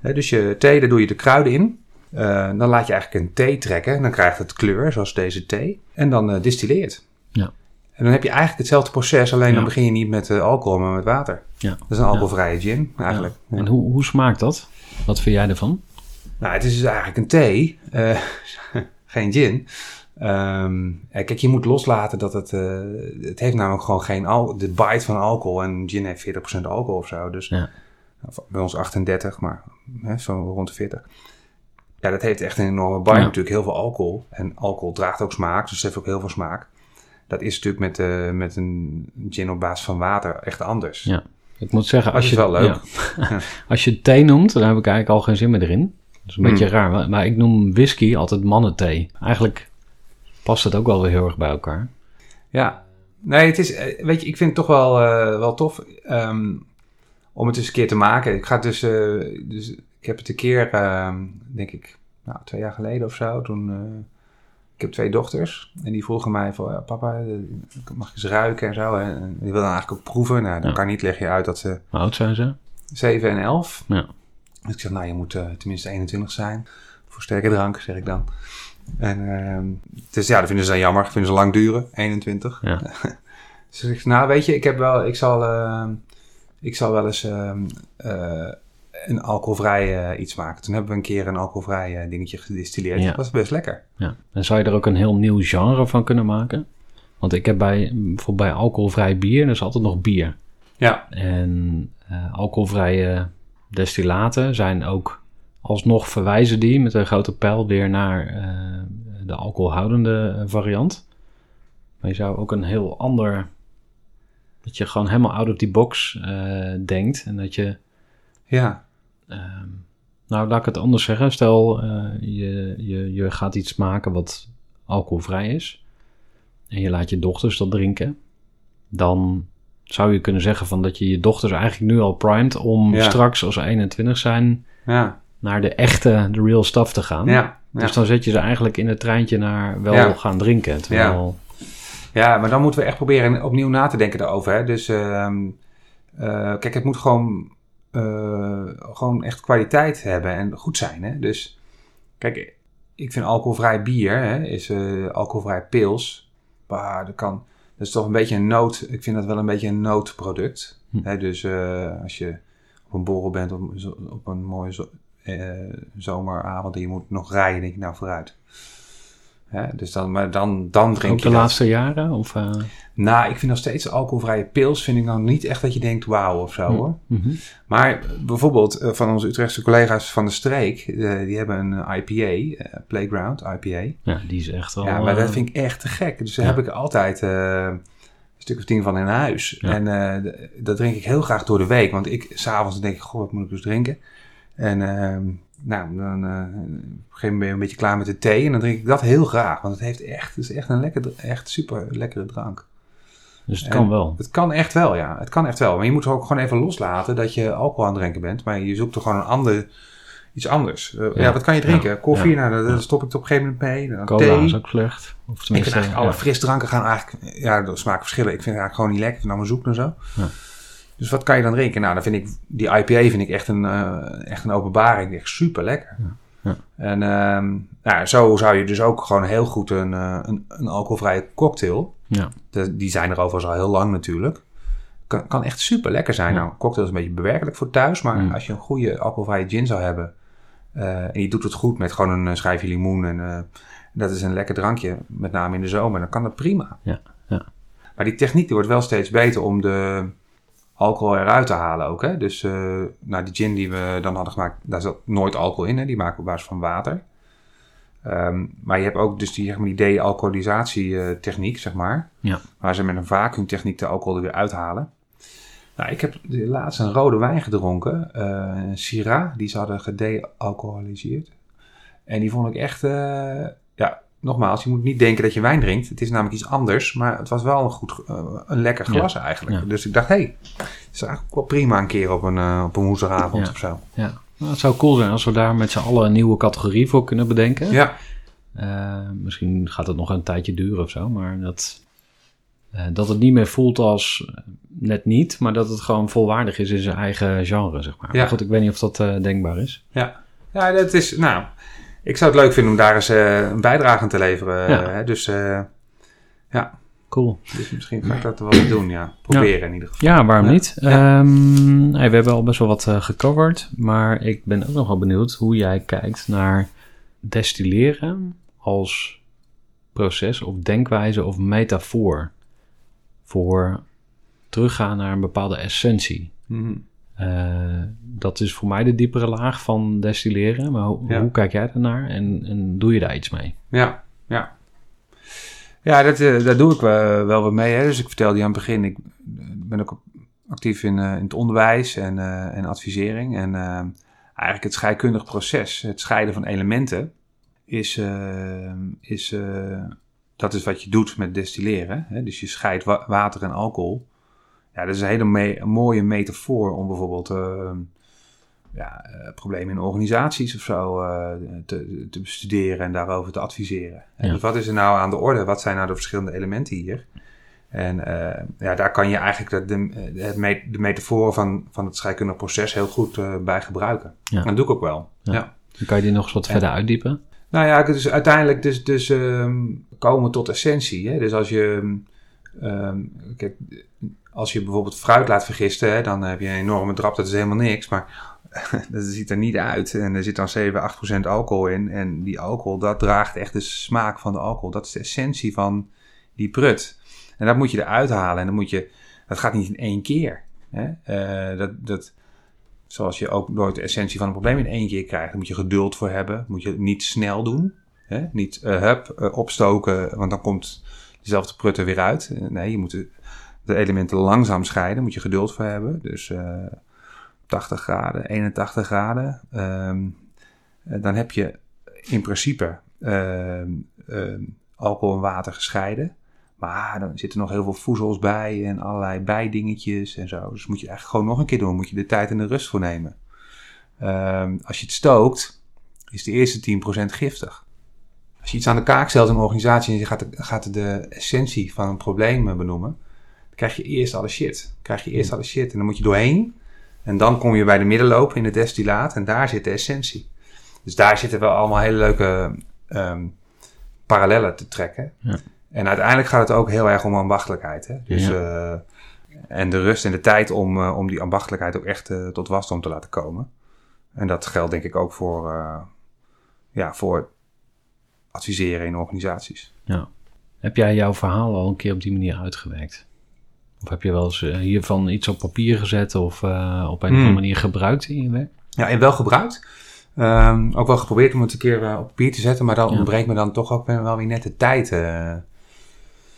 Dus je thee, daar doe je de kruiden in. Eh, dan laat je eigenlijk een thee trekken. En dan krijgt het kleur, zoals deze thee. En dan eh distilleer je het. Ja. En dan heb je eigenlijk hetzelfde proces. Alleen Ja. dan begin je niet met eh, alcohol, maar met water. ja. Dat is een alcoholvrije gin, eigenlijk. Ja. En hoe, hoe smaakt dat? Wat vind jij ervan? Nou, het is dus eigenlijk een thee, eh, [laughs] geen gin. Ehm, eh, kijk, je moet loslaten dat het... eh, het heeft namelijk gewoon geen... Al de bite van alcohol. En gin heeft 40% alcohol of zo. Dus Ja. bij ons 38, maar hè, zo rond de 40. Ja, dat heeft echt een enorme bite. Ja. Natuurlijk heel veel alcohol. En alcohol draagt ook smaak. Dus het heeft ook heel veel smaak. Dat is natuurlijk met, eh, met een gin op basis van water echt anders. Ja. Ik moet zeggen, als je, wel leuk. ja. [laughs] als je thee noemt, dan heb ik eigenlijk al geen zin meer erin. Dat is een beetje Hmm. raar, maar, ik noem whisky altijd mannenthee. Eigenlijk past het ook wel weer heel erg bij elkaar. Ja, nee, het is, eh, weet je, ik vind het toch wel, eh, wel tof ehm, om het eens een keer te maken. Ik ga het dus, eh, dus ik heb het een keer, ehm, denk ik, nou, twee jaar geleden of zo, toen, ik heb twee dochters en die vroegen mij van, papa, mag ik eens ruiken en zo. En die wilden eigenlijk ook proeven. Nou, Ja. kan niet, leg je uit dat ze Hoe oud zijn ze? 7 en 11. Ja. Dus ik zeg, nou, je moet eh, tenminste 21 zijn. Voor sterke drank, zeg ik dan. En dus ja, dat vinden ze dan jammer. Vinden ze lang duren, 21. Ja. [laughs] Dus ik zeg, nou, weet je, ik heb wel, ik zal, ehm, ik zal wel eens ehm, eh, een alcoholvrij eh, iets maken. Toen hebben we een keer een alcoholvrij eh, dingetje gedistilleerd. Ja. Dat was best lekker. Ja. En zou je er ook een heel nieuw genre van kunnen maken? Want ik heb bij, bijvoorbeeld bij alcoholvrij bier, er is altijd nog bier. Ja. En alcoholvrije destillaten zijn ook alsnog verwijzen die met een grote pijl weer naar eh, de alcoholhoudende eh, variant. Maar je zou ook een heel ander, dat je gewoon helemaal out of the box eh, denkt en dat je, Ja. ehm, nou laat ik het anders zeggen, stel je, je, je gaat iets maken wat alcoholvrij is en je laat je dochters dat drinken, dan zou je kunnen zeggen van dat je je dochters eigenlijk nu al primed om Ja. straks als ze 21 zijn Ja. naar de echte, de real stuff te gaan. Ja. Dus dan zet je ze eigenlijk in het treintje naar wel gaan drinken. Terwijl, Ja, maar dan moeten we echt proberen opnieuw na te denken daarover. Hè? Dus ehm, eh, kijk, het moet gewoon, eh, gewoon echt kwaliteit hebben en goed zijn. Hè? Dus kijk, ik vind alcoholvrij bier, hè, is eh, alcoholvrij pils. Maar dat kan, dat is toch een beetje een nood. Ik vind dat wel een beetje een noodproduct. Hm. Dus eh, als je op een borrel bent op, op een mooie zo- eh, zomeravond en je moet nog rijden, denk ik nou vooruit. Hè? Dus dan, maar dan, dan drink ook je de dat. laatste jaren? Of, eh, Nou, ik vind nog steeds alcoholvrije pils vind ik nou niet echt dat je denkt wauw of zo Hm. hoor. mhm. Maar bijvoorbeeld eh, van onze Utrechtse collega's van de streek, eh, die hebben een IPA, Playground IPA. Ja, die is echt wel... ja, maar dat vind ik echt te gek. Dus daar ja. heb ik altijd een stuk of tien van in huis. Ja. En dat drink ik heel graag door de week. Want ik, s'avonds denk ik, goh, wat moet ik dus drinken? En ehm, nou, dan eh, op een gegeven moment ben je een beetje klaar met de thee. En dan drink ik dat heel graag. Want het heeft echt, het is echt een lekker, echt super lekkere drank. Dus het en- kan wel. Het kan echt wel, ja. Het kan echt wel. Maar je moet ook gewoon even loslaten dat je alcohol aan het drinken bent. Maar je zoekt toch gewoon een ander, iets anders. Eh, ja. Ja. wat kan je drinken? Ja. Koffie, Ja. nou, daar stop ik het op een gegeven moment mee. Dan Cola thee. is ook slecht. Of Ik vind tenminste, eigenlijk alle frisdranken gaan eigenlijk... Ja, de smaak verschillen. Ik vind het eigenlijk gewoon niet lekker. Ik vind allemaal zoek en zo. Ja. Dus wat kan je dan drinken? Nou, dan vind ik... Die IPA vind ik echt een, eh, echt een openbaring. Echt super lekker. Ja. Ja. En ehm, nou, zo zou je dus ook gewoon heel goed een, eh, een, een alcoholvrije cocktail... Ja. De- die zijn er overigens al heel lang natuurlijk. Kan, kan echt super lekker zijn. Nou, cocktail is een beetje bewerkelijk voor thuis. Maar als je een goede alcoholvrije gin zou hebben... Eh, en je doet het goed met gewoon een schijfje limoen. En dat is een lekker drankje, met name in de zomer. Dan kan dat prima. Ja, ja. Maar die techniek die wordt wel steeds beter om de alcohol eruit te halen ook. Hè? Dus eh nou, die gin die we dan hadden gemaakt, daar zat nooit alcohol in. Hè? Die maken we op basis van water. Ehm, maar je hebt ook dus die, zeg maar, die de-alcoholisatie-techniek, zeg maar. Ja. Waar ze met een vacuümtechniek de alcohol er weer uithalen. Nou, ik heb de- laatst een rode wijn gedronken. eh, een Syrah, die ze hadden gede-alcoholiseerd. En die vond ik echt... eh, ja, nogmaals, je moet niet denken dat je wijn drinkt. Het is namelijk iets anders. Maar het was wel een, goed, eh, een lekker glas eigenlijk. ja. Dus ik dacht, hé, hey, het is eigenlijk wel prima een keer op een, eh, op een woensdagavond Ja. of zo. ja. Nou, het zou cool zijn als we daar met z'n allen een nieuwe categorie voor kunnen bedenken. Ja, Eh, misschien gaat het nog een tijdje duren of zo, maar dat, dat het niet meer voelt als net niet, maar dat het gewoon volwaardig is in zijn eigen genre, zeg maar. Ja. Maar goed, ik weet niet of dat denkbaar is. ja. Ja, dat is, nou, ik zou het leuk vinden om daar eens eh, een bijdrage aan te leveren. Ja. Hè? Dus, eh, Cool. dus misschien ga ik dat wel eens doen, ja. Proberen in ieder geval. Ja, waarom Ja. niet? Ja. Ehm, hey, we hebben al best wel wat eh, gecoverd, maar ik ben ook nog wel benieuwd hoe jij kijkt naar destilleren als proces of denkwijze of metafoor voor teruggaan naar een bepaalde essentie. Mhm. Eh, dat is voor mij de diepere laag van destilleren, maar ho- Ja. hoe kijk jij daarnaar en, en doe je daar iets mee? Ja, ja. Ja, dat, eh, daar doe ik wel, wel wat mee. Hè. Dus ik vertelde je aan het begin, ik ben ook actief in, eh, in het onderwijs en, en advisering. En eigenlijk het scheikundig proces, het scheiden van elementen, is, is, dat is wat je doet met destilleren. Hè. Dus je scheidt wa- water en alcohol. Ja, dat is een hele me- mooie metafoor om bijvoorbeeld eh, ja, eh, problemen in organisaties of zo eh, te, te bestuderen en daarover te adviseren. Ja. Dus wat is er nou aan de orde? Wat zijn nou de verschillende elementen hier? En ja, daar kan je eigenlijk de, de, me- de metaforen van, van het scheikundig proces heel goed bij gebruiken. Ja. Dat doe ik ook wel. Ja. Ja. Dan kan je die nog eens wat verder uitdiepen? Nou ja, dus uiteindelijk dus, dus ehm, komen tot essentie. Hè? Dus als je, ehm, kijk, als je bijvoorbeeld fruit laat vergisten, dan heb je een enorme drap, dat is helemaal niks. Maar [laughs] dat ziet er niet uit. En er zit dan 7, 8 procent alcohol in. En die alcohol, dat draagt echt de smaak van de alcohol. Dat is de essentie van die prut. En dat moet je eruit halen. En dan moet je, dat gaat niet in één keer. Hè? Eh, dat, dat, zoals je ook nooit de essentie van een probleem in één keer krijgt. Daar moet je geduld voor hebben. Moet je niet snel doen. Hè? Niet eh, hup, eh, opstoken, want dan komt dezelfde prut er weer uit. Eh, nee, je moet de, elementen langzaam scheiden. Moet je geduld voor hebben. Dus eh 80 graden, 81 graden. Ehm, eh, dan heb je in principe ehm, ehm, alcohol en water gescheiden. Maar dan zitten nog heel veel voezels bij en allerlei bijdingetjes en zo. Dus moet je eigenlijk gewoon nog een keer doen. Moet je de tijd en de rust voor nemen. Als je het stookt, is de eerste 10% giftig. Als je iets aan de kaak stelt in een organisatie en je gaat de, gaat de essentie van een probleem eh, benoemen, dan krijg je eerst alle shit. Dan krijg je eerst alle shit en dan moet je doorheen. En dan kom je bij de middenloop in het destillaat en daar zit de essentie. Dus daar zitten wel allemaal hele leuke ehm, parallellen te trekken. Ja. En uiteindelijk gaat het ook heel erg om ambachtelijkheid. Hè? Dus, eh, en de rust en de tijd om, eh, om die ambachtelijkheid ook echt tot wasdom te laten komen. En dat geldt denk ik ook voor, ja, voor adviseren in organisaties. Ja. Heb jij jouw verhaal al een keer op die manier uitgewerkt? Of heb je wel eens eh, hiervan iets op papier gezet of eh, op een andere Hmm. manier gebruikt in je werk? Ja, en wel gebruikt. Ehm, ook wel geprobeerd om het een keer eh, op papier te zetten, maar dan Ja. ontbreekt me dan toch ook wel weer net de tijd.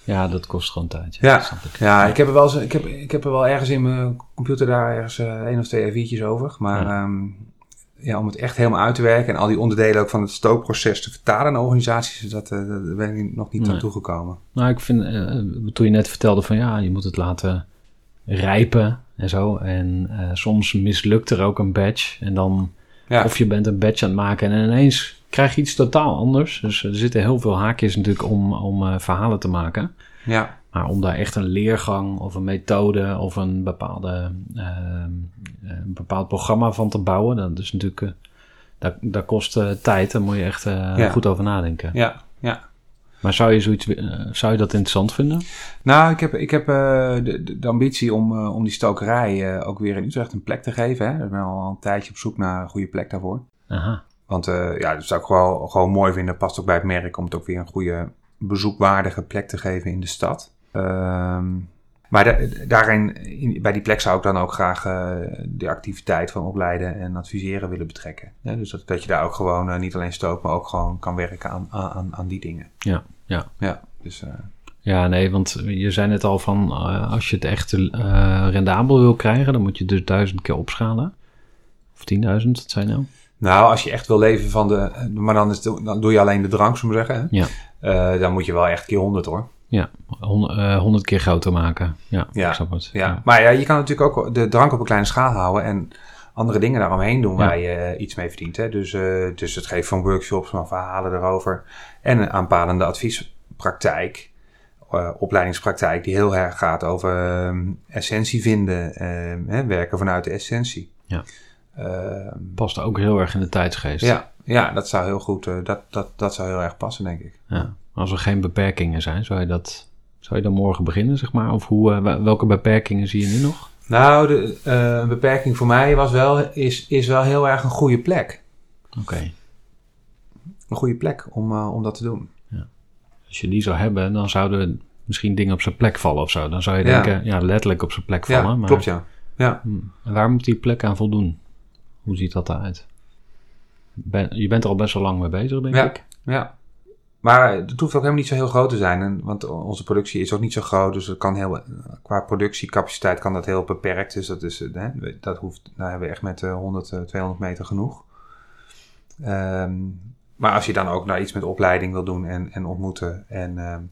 Ja, dat kost gewoon tijd. Ja. snap ik. Ja, ik heb, er wel eens, ik, heb, ik heb er wel ergens in mijn computer daar ergens één of twee A4'tjes over. Maar Ja. ja. Ja, om het echt helemaal uit te werken en al die onderdelen ook van het stookproces te vertalen naar organisaties, dat, daar ben ik nog niet Nee. aan toegekomen. Nou, ik vind, eh, toen je net vertelde van ja, je moet het laten rijpen en zo. En eh, soms mislukt er ook een badge. En dan, Ja, of je bent een badge aan het maken en ineens krijg je iets totaal anders. Dus er zitten heel veel haakjes natuurlijk om, om verhalen te maken. ja, Maar om daar echt een leergang of een methode of een, bepaalde, eh, een bepaald programma van te bouwen, dat is natuurlijk, dat, dat kost eh, tijd. Daar moet je echt eh, Ja. goed over nadenken. ja, ja. Maar zou je, zoiets, zou je dat interessant vinden? Nou, ik heb, ik heb de, de, ambitie om, om die stokerij ook weer in Utrecht een plek te geven. Hè. Ik ben al een tijdje op zoek naar een goede plek daarvoor. Aha. Want ja, dat zou ik gewoon, gewoon mooi vinden. Past ook bij het merk om het ook weer een goede bezoekwaardige plek te geven in de stad. Ehm, maar da- daarin, in- bij die plek zou ik dan ook graag eh, de activiteit van opleiden en adviseren willen betrekken. Ja, dus dat, dat je daar ook gewoon eh, niet alleen stookt, maar ook gewoon kan werken aan, aan, aan die dingen. Ja, ja. Ja, dus eh, Ja, nee, want je zei net al van als je het echt rendabel wil krijgen, dan moet je dus duizend keer opschalen. Of 10.000, wat zijn nou? nou, als je echt wil leven van de, maar dan, is de- dan doe je alleen de drank, zullen we zeggen. Hè? Ja. Dan moet je wel echt keer 100 hoor. Ja, hon- eh, 100 keer groter maken. Ja, Ja, ik snap het. Ja, maar ja, je kan natuurlijk ook de drank op een kleine schaal houden en andere dingen daaromheen doen waar je eh, iets mee verdient. Hè? Dus, eh, dus het geven van workshops, van verhalen erover en een aanpalende adviespraktijk, opleidingspraktijk die heel erg gaat over ehm, essentie vinden, ehm, hè, werken vanuit de essentie. Ja. Ehm, Past ook heel erg in de tijdsgeest. ja, ja, dat zou heel goed, dat, dat, dat zou heel erg passen, denk ik. Ja. Als er geen beperkingen zijn, zou je dat... Zou je dan morgen beginnen, zeg maar? Of hoe, eh, wel- welke beperkingen zie je nu nog? Nou, de, eh, een beperking voor mij was wel, is, is wel heel erg een goede plek. Oké. Een goede plek om, eh, om dat te doen. Als je die zou hebben, dan zouden misschien dingen op zijn plek vallen of zo. Dan zou je Ja. denken, ja, letterlijk op zijn plek vallen. Ja, maar, klopt ja. Ja. Hm. En waar moet die plek aan voldoen? Hoe ziet dat eruit? Ben, je bent er al best wel lang mee bezig, denk Ja. ik. ja. Maar het hoeft ook helemaal niet zo heel groot te zijn. En, want onze productie is ook niet zo groot. Dus het kan heel, qua productiecapaciteit kan dat heel beperkt. Dus dat, is, eh, hè, dat hoeft, daar hebben we echt met eh, 100, eh, 200 meter genoeg. Ehm, maar als je dan ook naar iets met opleiding wil doen en, en ontmoeten. En ehm,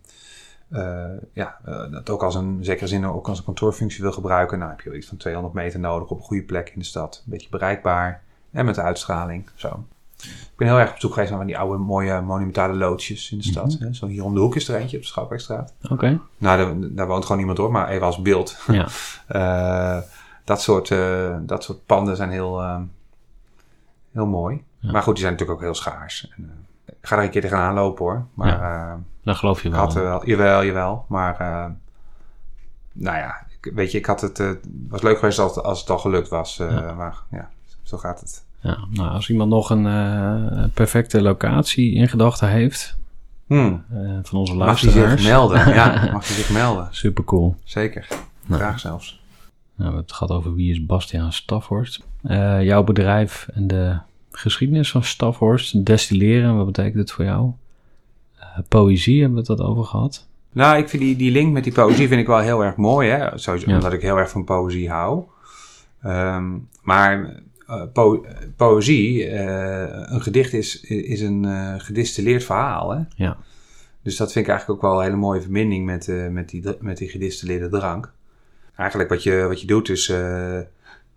eh, ja, eh, dat ook als een, zekere zin ook als een kantoorfunctie wil gebruiken. Nou heb je wel iets van 200 meter nodig op een goede plek in de stad. Een beetje bereikbaar. En met uitstraling. Zo. Ik ben heel erg op zoek geweest naar van die oude mooie monumentale loodsjes in de stad. hè. Zo hier om de hoek is er eentje op de Schouwburgstraat. Oké. Nou, daar, daar woont gewoon niemand hoor, maar even als beeld. Ja. [laughs] Eh, dat, soort, eh, dat soort panden zijn heel, eh, heel mooi. Ja. Maar goed, die zijn natuurlijk ook heel schaars. En, ik ga er een keer tegenaan lopen hoor. Maar eh, Dan geloof je wel. had wel, jawel, jawel. Maar nou ja, weet je, ik had het, was leuk geweest als, het- als het al gelukt was. Ja. Maar ja, zo gaat het. Ja, nou, als iemand nog een eh, perfecte locatie in gedachten heeft Hmm. eh, van onze Mag hij zich luisteraars. melden? Ja, [laughs] mag hij zich melden. Super cool. Zeker. Nou. Graag zelfs. Nou, we hebben het gehad over wie is Bastiaan Staphorst. Eh, jouw bedrijf en de geschiedenis van Staphorst. Destilleren, wat betekent het voor jou? Poëzie hebben we het wat over gehad. Nou, ik vind die, die link met die poëzie vind ik wel heel erg mooi. Hè? Sowieso Ja. omdat ik heel erg van poëzie hou. Ehm, maar po- poëzie, eh, een gedicht is, is een eh, gedistilleerd verhaal. Hè? Ja. Dus dat vind ik eigenlijk ook wel een hele mooie verbinding met, eh, met, die, met die gedistilleerde drank. Eigenlijk wat je, wat je doet is eh,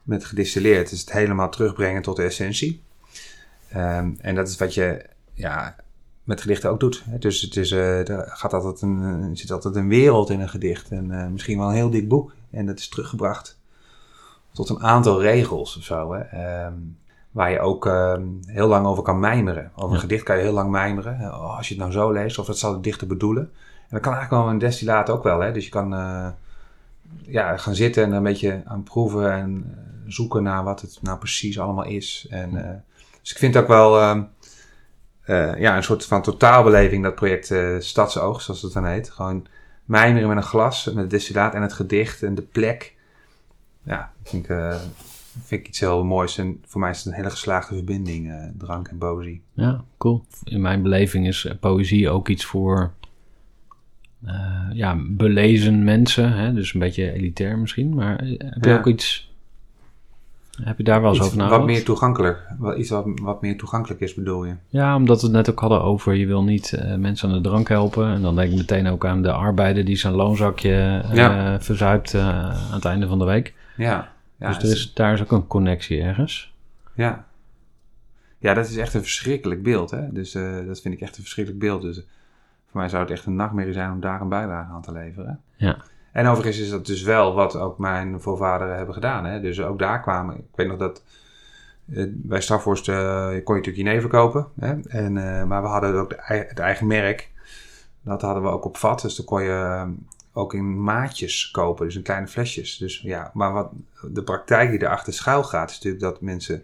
met gedistilleerd is het helemaal terugbrengen tot de essentie. Ehm, en dat is wat je ja, met gedichten ook doet. Hè. Dus het is, eh, er gaat altijd een, er zit altijd een wereld in een gedicht. En eh, misschien wel een heel dik boek. En dat is teruggebracht tot een aantal regels of zo. Hè. Ehm, waar je ook ehm, heel lang over kan mijmeren. Over een Ja. gedicht kan je heel lang mijmeren. Oh, als je het nou zo leest, of wat zal de dichter bedoelen. En dat kan eigenlijk wel een destillaat ook wel. Hè. Dus je kan eh, ja, gaan zitten en een beetje aan proeven en eh, zoeken naar wat het nou precies allemaal is. En, eh, dus ik vind ook wel ehm, eh, ja, een soort van totaalbeleving, dat project eh Stadsoog, zoals het dan heet. Gewoon mijmeren met een glas, met het destillaat en het gedicht en de plek. Ja, vind ik, eh, vind ik iets heel moois. En voor mij is het een hele geslaagde verbinding, eh, drank en poëzie. Ja, cool. In mijn beleving is poëzie ook iets voor eh, ja, belezen mensen. Hè? Dus een beetje elitair misschien. Maar heb je Ja. ook iets... Heb je daar wel eens Iets over nagedacht? wat meer toegankelijk. Wat, iets wat, wat meer toegankelijk is, bedoel je? Ja, omdat we het net ook hadden over je wil niet mensen aan de drank helpen. En dan denk ik meteen ook aan de arbeider die zijn loonzakje Ja. verzuipt aan het einde van de week. Ja. ja dus er is, daar is ook een connectie ergens. Ja. Ja, dat is echt een verschrikkelijk beeld. Hè? Dus eh, dat vind ik echt een verschrikkelijk beeld. Dus eh, voor mij zou het echt een nachtmerrie zijn om daar een bijdrage aan te leveren. Ja. En overigens is dat dus wel wat ook mijn voorvaderen hebben gedaan. Hè? Dus ook daar kwamen... Ik weet nog dat... eh, bij kon je natuurlijk jenever kopen. Hè? En, maar we hadden ook de, het eigen merk. Dat hadden we ook op vat. Dus dan kon je ook in maatjes kopen. Dus in kleine flesjes. Dus ja, maar wat de praktijk die erachter schuil gaat... is natuurlijk dat mensen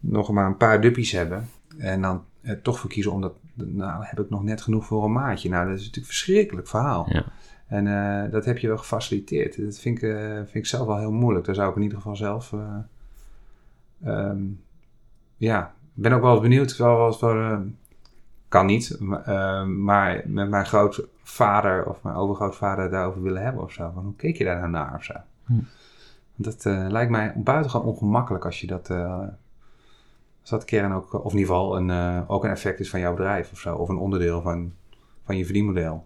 nog maar een paar duppies hebben. En dan eh, toch voor kiezen omdat, nou heb ik nog net genoeg voor een maatje. Nou, dat is natuurlijk een verschrikkelijk verhaal. Ja. En eh, dat heb je wel gefaciliteerd. Dat vind ik, eh, vind ik zelf wel heel moeilijk. Daar zou ik in ieder geval zelf... eh, ehm, ja, ik ben ook wel eens benieuwd. Wel, wel kan niet. maar, maar met mijn grootvader of mijn overgrootvader daarover willen hebben of zo. Van, hoe keek je daar nou naar of zo? Hm. Dat eh, lijkt mij buitengewoon ongemakkelijk als je dat... eh, als dat kern ook, of in ieder geval een, eh, ook een effect is van jouw bedrijf of zo. Of een onderdeel van, van je verdienmodel.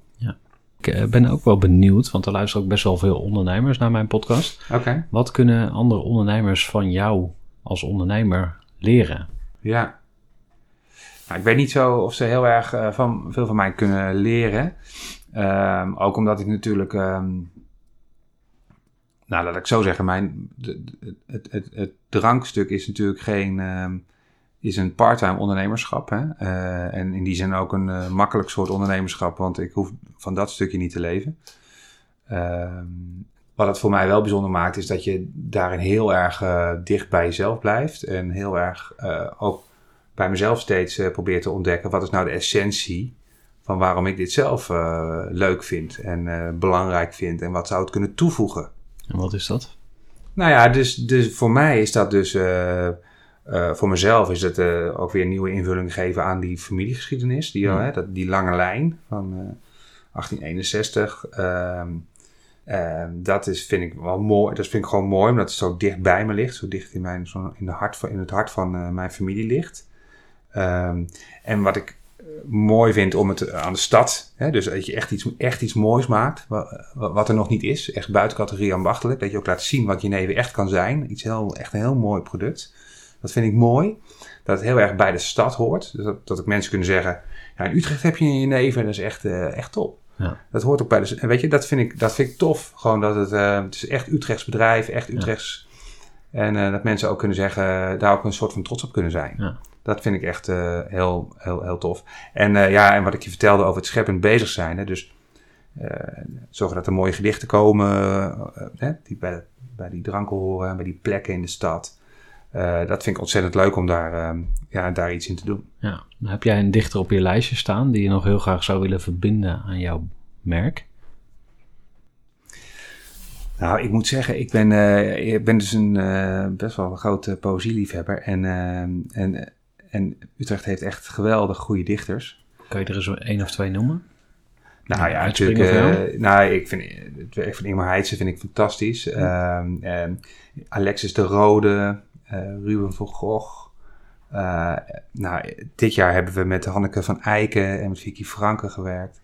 Ik eh, ben ook wel benieuwd, want er luisteren ook best wel veel ondernemers naar mijn podcast. Oké. Wat kunnen andere ondernemers van jou als ondernemer leren? Ja. Nou, ik weet niet zo of ze heel erg eh, van, veel van mij kunnen leren. Ehm, ook omdat ik natuurlijk... ehm, nou, laat ik zo zeggen. Mijn, het, het, het drankstuk is natuurlijk geen... ehm, is een parttime ondernemerschap. Hè? Eh, en in die zin ook een eh, makkelijk soort ondernemerschap. Want ik hoef van dat stukje niet te leven. Wat het voor mij wel bijzonder maakt, is dat je daarin heel erg dicht bij jezelf blijft. En heel erg ook bij mezelf steeds eh, probeert te ontdekken wat is nou de essentie van waarom ik dit zelf eh, leuk vind en eh, belangrijk vind. En wat zou het kunnen toevoegen. En wat is dat? Nou ja, dus, dus voor mij is dat dus. voor mezelf is het eh, ook weer een nieuwe invulling geven aan die familiegeschiedenis. Die, Ja. hè, dat, die lange lijn van eh, 1861. ehm, ehm, dat is, vind ik wel mooi. Dat vind ik gewoon mooi, omdat het zo dicht bij me ligt. Zo dicht in, mijn, zo in, de hart van, in het hart van mijn familie ligt. Ehm, en wat ik eh, mooi vind om het aan de stad. Hè, dus dat je echt iets, echt iets moois maakt. Wat, wat er nog niet is. Echt buiten categorie ambachtelijk. Dat je ook laat zien wat Jenever echt kan zijn. Iets heel, echt een heel mooi product. Dat vind ik mooi. Dat het heel erg bij de stad hoort. Dus dat, dat ook mensen kunnen zeggen. Ja, in Utrecht heb je een Jenever. Dat is echt, eh, echt top. Ja. Dat hoort ook bij de... En weet je, dat vind ik, dat vind ik tof. Gewoon dat het... eh, het is echt Utrechts bedrijf. Echt Utrechts... En eh, dat mensen ook kunnen zeggen... Daar ook een soort van trots op kunnen zijn. Ja. Dat vind ik echt eh, heel, heel, heel tof. En eh, ja, en wat ik je vertelde over het scheppend bezig zijn. Hè, dus eh, zorgen dat er mooie gedichten komen. hè, die bij, bij die dranken horen. Bij die plekken in de stad. Dat vind ik ontzettend leuk om daar, eh, ja, daar iets in te doen. Ja. Heb jij een dichter op je lijstje staan die je nog heel graag zou willen verbinden aan jouw merk? Nou, ik moet zeggen, ik ben, ik ben dus een best wel een grote poëzieliefhebber. En, eh, en, en Utrecht heeft echt geweldig goede dichters. Kan je er eens een of twee noemen? Nou ja, natuurlijk. eh, nou, ik vind het werk van Ingmar Heitse vind ik fantastisch. Ehm, ehm, Alexis de Rode, eh, Ruben van Gogh. Eh, nou, dit jaar hebben we met Hanneke van Eiken en met Vicky Franke gewerkt.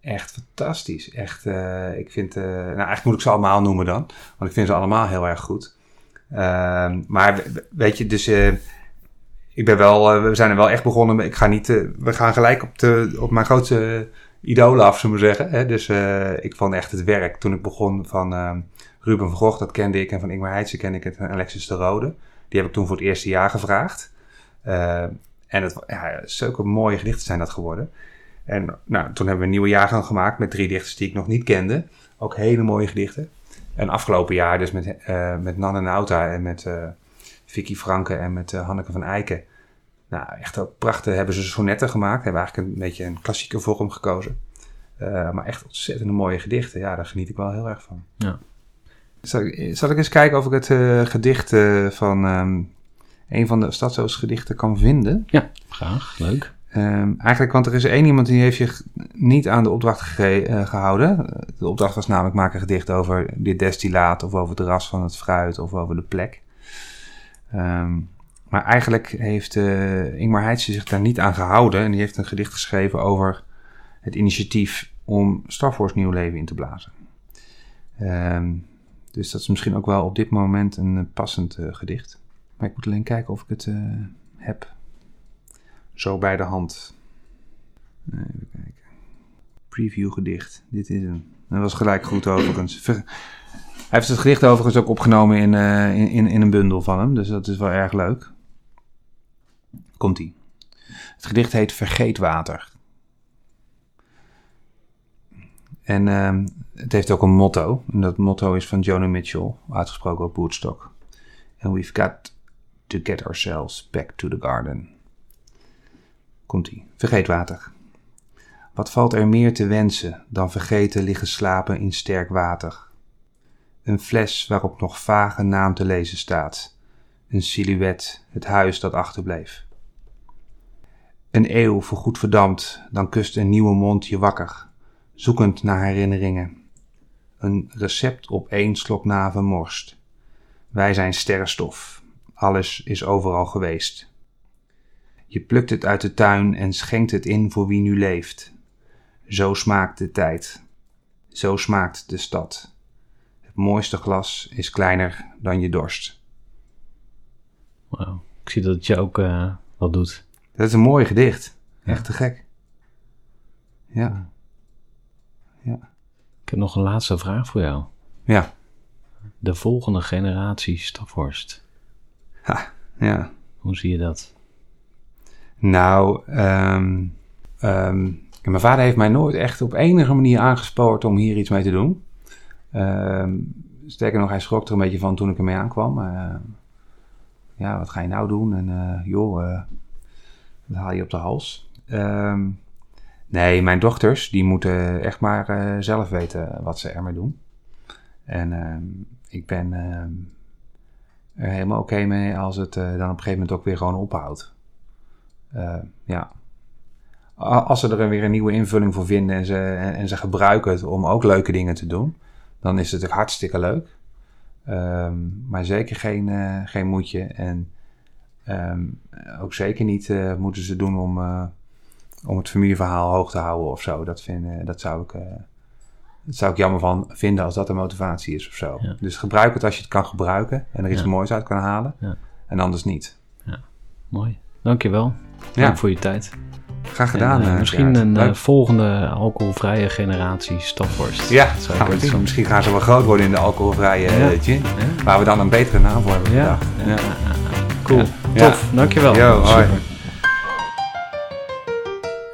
Echt fantastisch. Echt, eh, ik vind, eh, nou eigenlijk moet ik ze allemaal noemen dan. Want ik vind ze allemaal heel erg goed. Ehm, maar we- weet je, dus eh, ik ben wel, eh, we zijn er wel echt begonnen. Ik ga niet, eh, we gaan gelijk op, de, op mijn grootste idolen af, zullen we zeggen. Hè? Dus eh, ik vond echt het werk toen ik begon van ehm, Ruben van Gogh, dat kende ik. En van Ingmar Heitse kende ik het. En Alexis de Rode. Die heb ik toen voor het eerste jaar gevraagd. En het, ja, zulke mooie gedichten zijn dat geworden. En nou, toen hebben we een nieuwe jaargang gemaakt met drie dichters die ik nog niet kende. Ook hele mooie gedichten. En afgelopen jaar dus met, eh met Nanne Nauta en met Vicky Franke en met eh, Hanneke van Eiken. Nou, echt ook prachtig. Hebben ze sonetten gemaakt. Hebben eigenlijk een beetje een klassieke vorm gekozen. Eh, maar echt ontzettend mooie gedichten. Ja, daar geniet ik wel heel erg van. Ja. Zal ik, zal ik eens kijken of ik het eh, gedicht eh, van ehm, een van de stadsoost-gedichten kan vinden? Ja, graag. Leuk. Ehm, eigenlijk, want er is één iemand die heeft zich niet aan de opdracht eh, gehouden. De opdracht was namelijk maak een gedicht over dit destillaat of over het ras van het fruit of over de plek. Ehm, maar eigenlijk heeft eh, Ingmar Heitse zich daar niet aan gehouden en die heeft een gedicht geschreven over het initiatief om Star nieuw leven in te blazen. Ehm, dus dat is misschien ook wel op dit moment een eh, passend eh, gedicht. Maar ik moet alleen kijken of ik het heb zo bij de hand. Even kijken. Preview gedicht. Dit is hem. Dat was gelijk goed overigens. Heeft het gedicht overigens ook opgenomen in, eh, in, in, in een bundel van hem. Dus dat is wel erg leuk. Komt-ie. Het gedicht heet Vergeetwater. En ehm, het heeft ook een motto. En dat motto is van Joni Mitchell, uitgesproken op Woodstock. And we've got to get ourselves back to the garden. Komt-ie. Vergeetwater. Wat valt er meer te wensen dan vergeten liggen slapen in sterk water? Een fles waarop nog vage naam te lezen staat. Een silhouet, het huis dat achterbleef. Een eeuw voorgoed verdampt, dan kust een nieuwe mond je wakker, zoekend naar herinneringen. Een recept op één slok na vermorst. Wij zijn sterrenstof, alles is overal geweest. Je plukt het uit de tuin en schenkt het in voor wie nu leeft. Zo smaakt de tijd. Zo smaakt de stad. Het mooiste glas is kleiner dan je dorst. Wauw. Ik zie dat het je ook uh, wat doet. Dat is een mooi gedicht. Echt te gek. Ja. Ja. Ik heb nog een laatste vraag voor jou. Ja. De volgende generatie Staphorst. Ha, ja. Hoe zie je dat? Nou, um, um, mijn vader heeft mij nooit echt op enige manier aangespoord om hier iets mee te doen. Um, sterker nog, hij schrok er een beetje van toen ik ermee aankwam. Uh, ja, wat ga je nou doen? En uh, joh, uh, dat haal je op de hals. Um, nee, mijn dochters, die moeten echt maar zelf weten wat ze ermee doen. En um, ik ben er helemaal oké mee als het dan op een gegeven moment ook weer gewoon ophoudt. ja, als ze er weer een nieuwe invulling voor vinden en ze, en, ze gebruiken het om ook leuke dingen te doen, dan is het ook hartstikke leuk. Um, maar zeker geen, uh, geen moedje. En um, ook zeker niet uh, moeten ze doen om, uh, om het familieverhaal hoog te houden of zo. Dat, vind, dat, zou ik, dat zou ik jammer van vinden als dat de motivatie is of zo. Ja. Dus gebruik het als je het kan gebruiken en er iets ja. moois uit kan halen. Ja. En anders niet. Ja, mooi. Dankjewel. Dank voor je tijd. Graag gedaan. En, uh, misschien ja, een uh, volgende alcoholvrije generatie stafworst. Ja, gaan we zien. Misschien gaan ze wel groot worden in de alcoholvrije ja. gin. Ja. Waar we dan een betere naam voor hebben ja. ja. Cool. Tof. Dankjewel. Yo, hoi.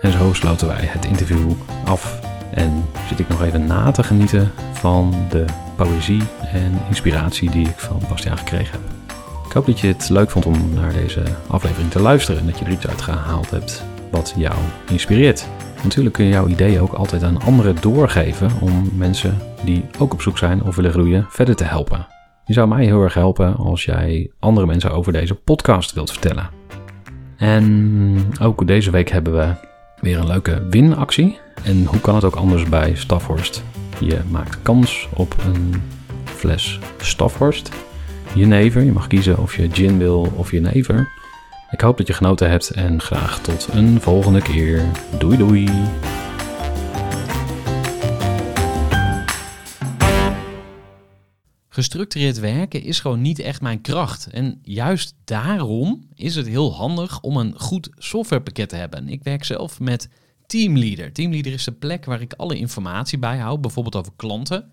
En zo sloten wij het interview af. En zit ik nog even na te genieten van de poëzie en inspiratie die ik van Bastiaan gekregen heb. Ik hoop dat je het leuk vond om naar deze aflevering te luisteren en dat je er iets uit gehaald hebt wat jou inspireert. Natuurlijk kun je jouw ideeën ook altijd aan anderen doorgeven om mensen die ook op zoek zijn of willen groeien verder te helpen. Je zou mij heel erg helpen als jij andere mensen over deze podcast wilt vertellen. En ook deze week hebben we weer een leuke winactie. En hoe kan het ook anders bij Staphorst? Je maakt kans op een fles Staphorst. Jenever, je mag kiezen of je gin wil of jenever. Ik hoop dat je genoten hebt en graag tot een volgende keer. Doei doei! Gestructureerd werken is gewoon niet echt mijn kracht. En juist daarom is het heel handig om een goed softwarepakket te hebben. Ik werk zelf met Teamleader. Teamleader is de plek waar ik alle informatie bijhoud, bijvoorbeeld over klanten